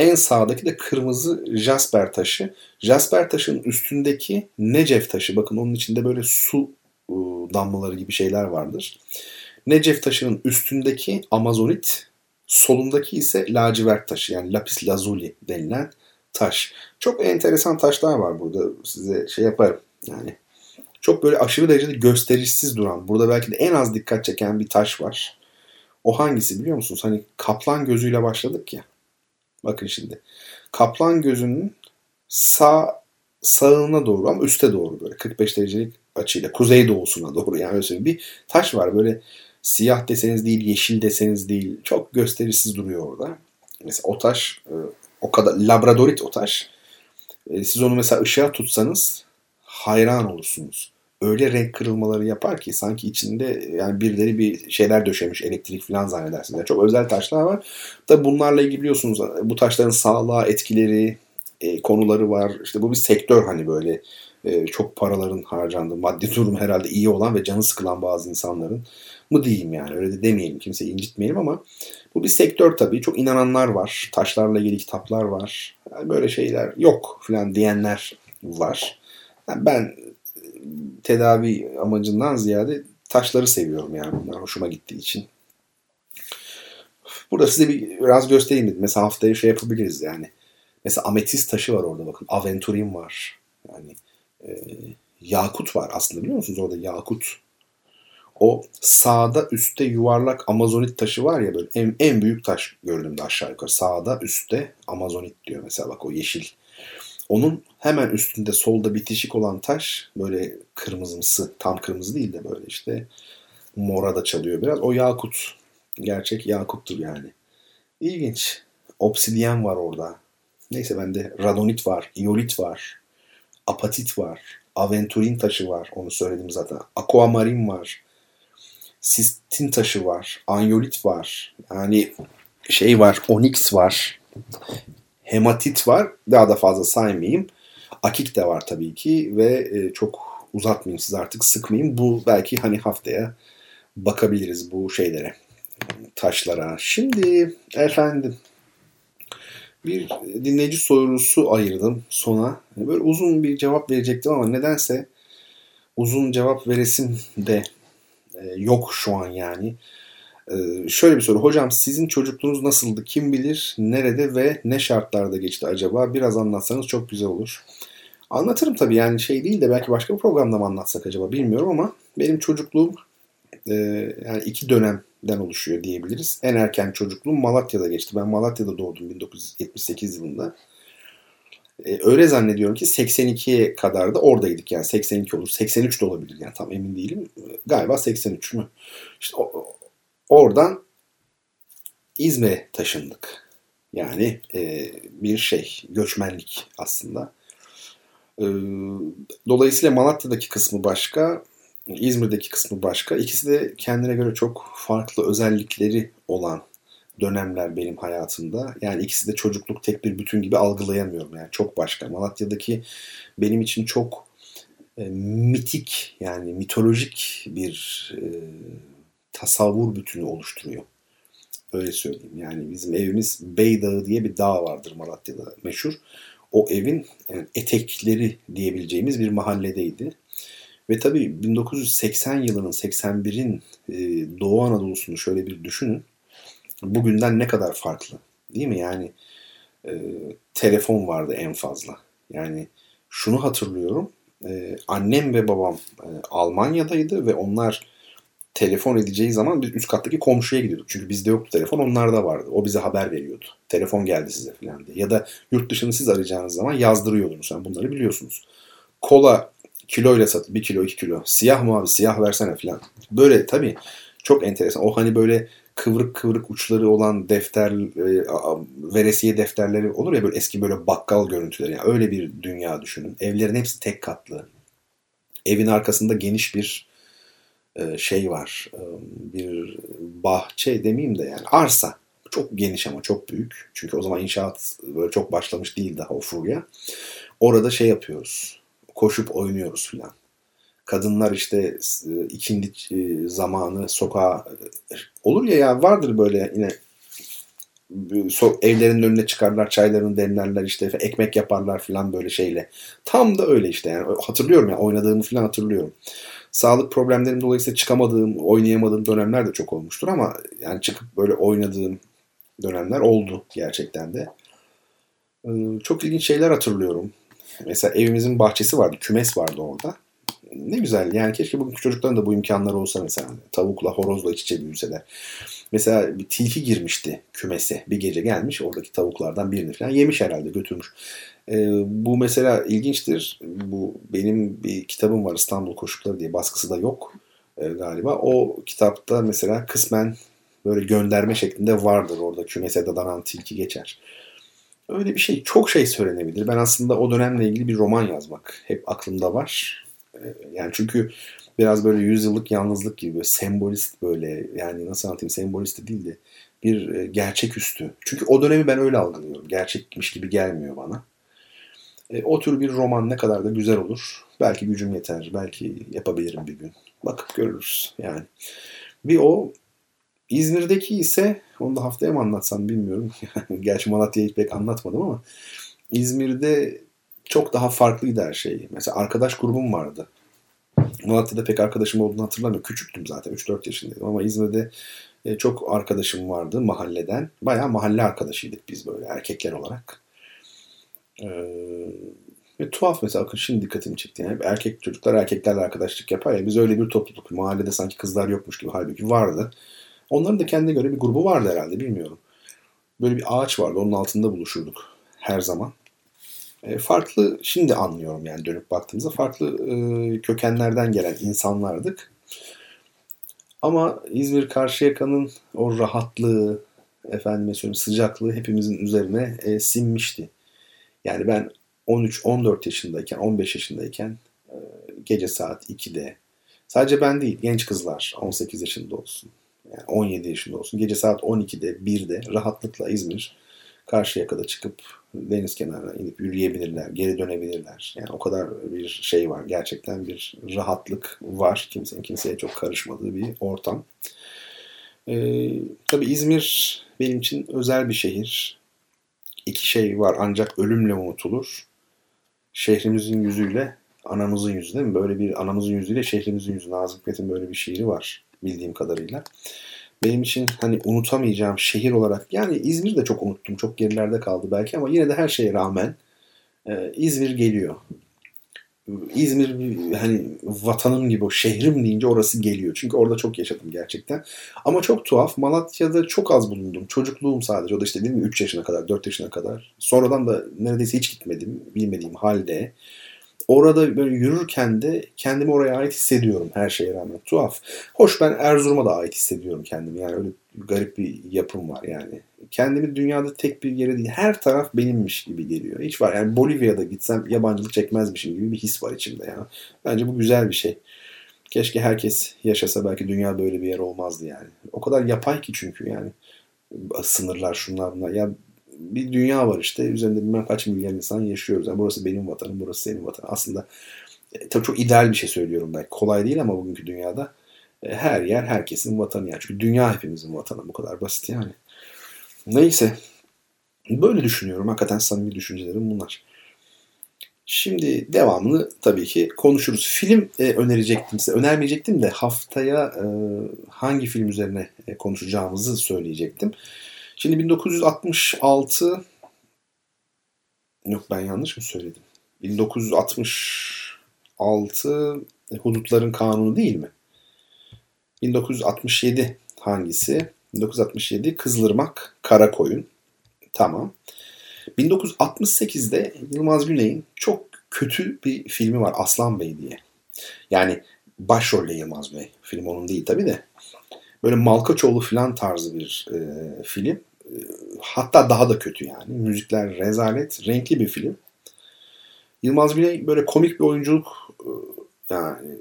En sağdaki de kırmızı jasper taşı. Jasper taşın üstündeki Necef taşı. Bakın onun içinde böyle su e, damlaları gibi şeyler vardır. Necef taşının üstündeki amazonit Solundaki ise lacivert taşı yani lapis lazuli denilen taş. Çok enteresan taşlar var burada. Size şey yaparım. Yani çok böyle aşırı derecede gösterişsiz duran, burada belki de en az dikkat çeken bir taş var. O hangisi biliyor musunuz? Hani kaplan gözüyle başladık ya. Bakın şimdi. Kaplan gözünün sağ sağına doğru ama üste doğru böyle 45 derecelik açıyla kuzey doğusuna doğru yani öyle bir taş var böyle Siyah deseniz değil, yeşil deseniz değil. Çok gösterişsiz duruyor orada. Mesela o taş, e, o kadar labradorit o taş. E, siz onu mesela ışığa tutsanız hayran olursunuz. Öyle renk kırılmaları yapar ki sanki içinde yani birileri bir şeyler döşemiş elektrik falan zannedersiniz. Yani çok özel taşlar var. Tabi bunlarla ilgili biliyorsunuz bu taşların sağlığa etkileri, e, konuları var. İşte bu bir sektör hani böyle e, çok paraların harcandığı, maddi durum herhalde iyi olan ve canı sıkılan bazı insanların mı diyeyim yani öyle de demeyelim kimseyi incitmeyelim ama bu bir sektör tabii. Çok inananlar var. Taşlarla ilgili kitaplar var. Yani böyle şeyler yok falan diyenler var. Yani ben tedavi amacından ziyade taşları seviyorum yani bunlar hoşuma gittiği için. Burada size bir biraz göstereyim dedim. Mesela haftaya şey yapabiliriz yani. Mesela ametist taşı var orada bakın. Aventurin var. Yani e, yakut var aslında biliyor musunuz orada yakut. O sağda üstte yuvarlak amazonit taşı var ya böyle en, en büyük taş gördüğümde aşağı yukarı. Sağda üstte amazonit diyor mesela bak o yeşil. Onun hemen üstünde solda bitişik olan taş böyle kırmızımsı tam kırmızı değil de böyle işte mora da çalıyor biraz. O yakut. Gerçek yakuttur yani. İlginç. Obsidyen var orada. Neyse bende radonit var, iolit var, apatit var, aventurin taşı var. Onu söyledim zaten. Aquamarin var. Sistin taşı var. Anyolit var. Yani şey var, onyx var. Hematit var. Daha da fazla saymayayım. Akik de var tabii ki ve e, çok uzatmayayım siz artık sıkmayayım. Bu belki hani haftaya bakabiliriz bu şeylere, taşlara. Şimdi efendim bir dinleyici sorusu ayırdım sona. Böyle uzun bir cevap verecektim ama nedense uzun cevap veresim de e, yok şu an yani. E, şöyle bir soru. Hocam sizin çocukluğunuz nasıldı? Kim bilir nerede ve ne şartlarda geçti acaba? Biraz anlatsanız çok güzel olur. Anlatırım tabii yani şey değil de belki başka bir programda mı anlatsak acaba bilmiyorum ama benim çocukluğum e, yani iki dönem den oluşuyor diyebiliriz. En erken çocukluğum Malatya'da geçti. Ben Malatya'da doğdum 1978 yılında. Ee, öyle zannediyorum ki 82'ye kadar da oradaydık. Yani 82 olur, 83 de olabilir. Yani tam emin değilim. Galiba 83 mü? İşte o, oradan İzmir'e taşındık. Yani e, bir şey, göçmenlik aslında. E, dolayısıyla Malatya'daki kısmı başka, İzmir'deki kısmı başka. İkisi de kendine göre çok farklı özellikleri olan dönemler benim hayatımda. Yani ikisi de çocukluk tek bir bütün gibi algılayamıyorum. Yani çok başka. Malatya'daki benim için çok e, mitik yani mitolojik bir e, tasavvur bütünü oluşturuyor. Öyle söyleyeyim. Yani bizim evimiz Beydağı diye bir dağ vardır Malatya'da meşhur. O evin yani etekleri diyebileceğimiz bir mahalledeydi. Ve tabii 1980 yılının 81'in e, Doğu Anadolu'sunu şöyle bir düşünün. Bugünden ne kadar farklı değil mi? Yani e, telefon vardı en fazla. Yani şunu hatırlıyorum. E, annem ve babam e, Almanya'daydı ve onlar telefon edeceği zaman biz üst kattaki komşuya gidiyorduk. Çünkü bizde yoktu telefon onlarda vardı. O bize haber veriyordu. Telefon geldi size falan diye. Ya da yurt dışını siz arayacağınız zaman yazdırıyordunuz. Yani bunları biliyorsunuz. Kola kiloyla sat bir kilo iki kilo. Siyah mı abi siyah versene falan. Böyle tabii çok enteresan. O hani böyle kıvrık kıvrık uçları olan defter e, veresiye defterleri olur ya böyle eski böyle bakkal görüntüleri. Yani öyle bir dünya düşünün. Evlerin hepsi tek katlı. Evin arkasında geniş bir şey var. E, bir bahçe demeyeyim de yani arsa. Çok geniş ama çok büyük. Çünkü o zaman inşaat böyle çok başlamış değil daha o furya. Orada şey yapıyoruz koşup oynuyoruz filan. Kadınlar işte e, ikindi e, zamanı sokağa e, olur ya ya vardır böyle yine evlerinin önüne çıkarlar, çaylarını demlerler işte ekmek yaparlar filan böyle şeyle. Tam da öyle işte yani hatırlıyorum ya yani, oynadığımı filan hatırlıyorum. Sağlık problemlerim dolayısıyla çıkamadığım, oynayamadığım dönemler de çok olmuştur ama yani çıkıp böyle oynadığım dönemler oldu gerçekten de. Çok ilginç şeyler hatırlıyorum. Mesela evimizin bahçesi vardı, kümes vardı orada. Ne güzel yani keşke bugünkü çocukların da bu imkanları olsa mesela. Tavukla, horozla iç içe büyüseler. Mesela bir tilki girmişti kümese. Bir gece gelmiş oradaki tavuklardan birini falan yemiş herhalde götürmüş. Ee, bu mesela ilginçtir. Bu benim bir kitabım var İstanbul Koşukları diye baskısı da yok e, galiba. O kitapta mesela kısmen böyle gönderme şeklinde vardır orada kümese dadanan tilki geçer. Öyle bir şey. Çok şey söylenebilir. Ben aslında o dönemle ilgili bir roman yazmak hep aklımda var. Ee, yani çünkü biraz böyle yüzyıllık yalnızlık gibi böyle sembolist böyle yani nasıl anlatayım sembolist de değil de bir e, gerçeküstü. Çünkü o dönemi ben öyle algılıyorum. Gerçekmiş gibi gelmiyor bana. E, o tür bir roman ne kadar da güzel olur. Belki gücüm yeter. Belki yapabilirim bir gün. Bakıp görürüz yani. Bir o İzmir'deki ise onu da haftaya mı anlatsam bilmiyorum. Gerçi Malatya'yı pek anlatmadım ama İzmir'de çok daha farklıydı her şey. Mesela arkadaş grubum vardı. Malatya'da pek arkadaşım olduğunu hatırlamıyorum. Küçüktüm zaten 3-4 yaşındaydım ama İzmir'de e, çok arkadaşım vardı mahalleden. Bayağı mahalle arkadaşıydık biz böyle erkekler olarak. Ee, ve tuhaf mesela şimdi dikkatimi çekti. Yani erkek çocuklar erkeklerle arkadaşlık yapar ya biz öyle bir topluluk. Mahallede sanki kızlar yokmuş gibi halbuki vardı. Onların da kendine göre bir grubu vardı herhalde bilmiyorum. Böyle bir ağaç vardı onun altında buluşurduk her zaman. E, farklı şimdi anlıyorum yani dönüp baktığımızda farklı e, kökenlerden gelen insanlardık. Ama İzmir Karşıyaka'nın o rahatlığı, efendime söyleyeyim sıcaklığı hepimizin üzerine e, sinmişti. Yani ben 13-14 yaşındayken, 15 yaşındayken e, gece saat 2'de sadece ben değil genç kızlar 18 yaşında olsun, yani 17 yaşında olsun gece saat 12'de 1'de rahatlıkla İzmir Karşıyaka'da çıkıp deniz kenarına inip yürüyebilirler, geri dönebilirler. Yani o kadar bir şey var. Gerçekten bir rahatlık var. Kimsenin kimseye çok karışmadığı bir ortam. Ee, tabii İzmir benim için özel bir şehir. İki şey var ancak ölümle unutulur. Şehrimizin yüzüyle anamızın yüzü değil mi? Böyle bir anamızın yüzüyle şehrimizin yüzü. Nazım Hikmet'in böyle bir şiiri var bildiğim kadarıyla benim için hani unutamayacağım şehir olarak yani İzmir de çok unuttum. Çok gerilerde kaldı belki ama yine de her şeye rağmen e, İzmir geliyor. İzmir hani vatanım gibi o şehrim deyince orası geliyor. Çünkü orada çok yaşadım gerçekten. Ama çok tuhaf. Malatya'da çok az bulundum. Çocukluğum sadece. O da işte değil mi 3 yaşına kadar, 4 yaşına kadar. Sonradan da neredeyse hiç gitmedim. Bilmediğim halde orada böyle yürürken de kendimi oraya ait hissediyorum her şeye rağmen. Tuhaf. Hoş ben Erzurum'a da ait hissediyorum kendimi. Yani öyle garip bir yapım var yani. Kendimi dünyada tek bir yere değil her taraf benimmiş gibi geliyor. Hiç var yani Bolivya'da gitsem yabancılık çekmezmişim gibi bir his var içimde ya. Bence bu güzel bir şey. Keşke herkes yaşasa belki dünya böyle bir yer olmazdı yani. O kadar yapay ki çünkü yani sınırlar şunlar bunlar. Ya bir dünya var işte. Üzerinde bilmem kaç milyon insan yaşıyoruz. Yani burası benim vatanım, burası senin vatanın. Aslında e, tabii çok ideal bir şey söylüyorum ben. Kolay değil ama bugünkü dünyada e, her yer herkesin vatanı yani. Çünkü dünya hepimizin vatanı. Bu kadar basit yani. Neyse. Böyle düşünüyorum. Hakikaten samimi düşüncelerim bunlar. Şimdi devamını tabii ki konuşuruz. Film e, önerecektim size. Önermeyecektim de haftaya e, hangi film üzerine e, konuşacağımızı söyleyecektim. Şimdi 1966 yok ben yanlış mı söyledim? 1966 hudutların kanunu değil mi? 1967 hangisi? 1967 Kızılırmak Karakoyun. Tamam. 1968'de Yılmaz Güney'in çok kötü bir filmi var Aslan Bey diye. Yani başrolle Yılmaz Bey. Film onun değil tabi de. Böyle Malkaçoğlu falan tarzı bir e, film hatta daha da kötü yani. Müzikler rezalet, renkli bir film. Yılmaz Güney böyle komik bir oyunculuk e, yani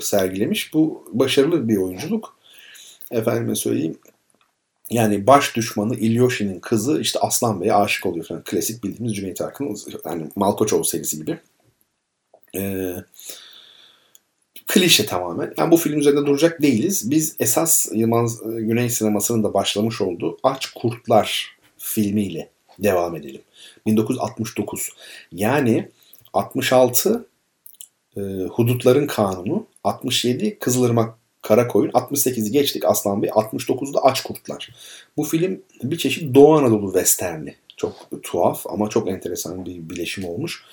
sergilemiş. Bu başarılı bir oyunculuk. Efendime söyleyeyim. Yani baş düşmanı İlyoshin'in kızı işte Aslan Bey'e aşık oluyor falan. Klasik bildiğimiz Cüneyt Arkın'ın yani Malkoçoğlu serisi gibi. Ee, klişe tamamen. Yani bu film üzerinde duracak değiliz. Biz esas Yılmaz e, Güney sinemasının da başlamış olduğu Aç Kurtlar filmiyle devam edelim. 1969. Yani 66 e, Hudutların Kanunu, 67 Kızılırmak Karakoyun, 68'i geçtik Aslan Bey, 69'da Aç Kurtlar. Bu film bir çeşit Doğu Anadolu westerni. Çok tuhaf ama çok enteresan bir bileşim olmuş.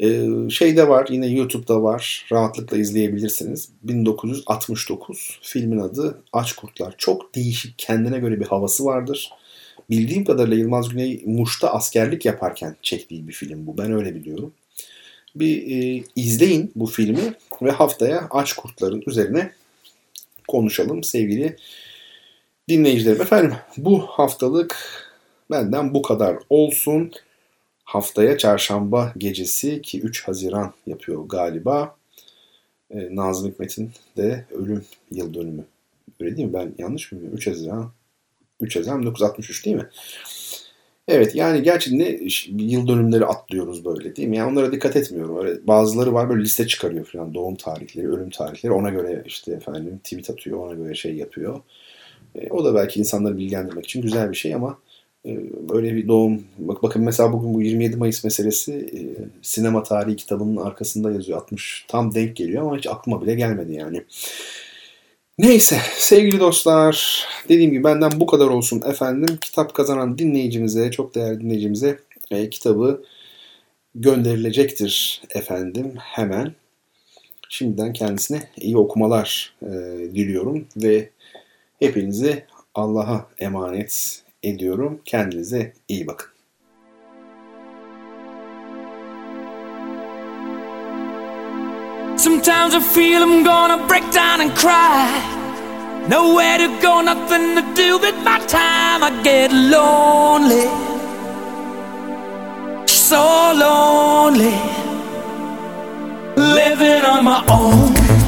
Ee, şeyde var yine YouTube'da var rahatlıkla izleyebilirsiniz. 1969 filmin adı Aç Kurtlar. Çok değişik kendine göre bir havası vardır. Bildiğim kadarıyla Yılmaz Güney Muş'ta askerlik yaparken çektiği bir film bu. Ben öyle biliyorum. Bir e, izleyin bu filmi ve haftaya Aç Kurtlar'ın üzerine konuşalım sevgili dinleyicilerim. Efendim bu haftalık benden bu kadar olsun. Haftaya çarşamba gecesi ki 3 Haziran yapıyor galiba. E, Nazım Hikmet'in de ölüm yıl dönümü. Öyle değil mi? Ben yanlış mı bilmiyorum? 3 Haziran 3 Haziran 1963 değil mi? Evet yani gerçi ne yıl dönümleri atlıyoruz böyle değil mi? Yani onlara dikkat etmiyorum. Öyle bazıları var böyle liste çıkarıyor falan doğum tarihleri, ölüm tarihleri. Ona göre işte efendim tweet atıyor, ona göre şey yapıyor. E, o da belki insanları bilgilendirmek için güzel bir şey ama e, böyle bir doğum bak bakın mesela bugün bu 27 Mayıs meselesi e, sinema tarihi kitabının arkasında yazıyor. 60 tam denk geliyor ama hiç aklıma bile gelmedi yani. Neyse sevgili dostlar dediğim gibi benden bu kadar olsun efendim. Kitap kazanan dinleyicimize çok değerli dinleyicimize e, kitabı gönderilecektir efendim hemen. Şimdiden kendisine iyi okumalar e, diliyorum ve hepinizi Allah'a emanet ediyorum. Kendinize iyi bakın. Sometimes I feel I'm gonna break down and cry. Nowhere to go, nothing to do with my time. I get lonely, so lonely, living on my own.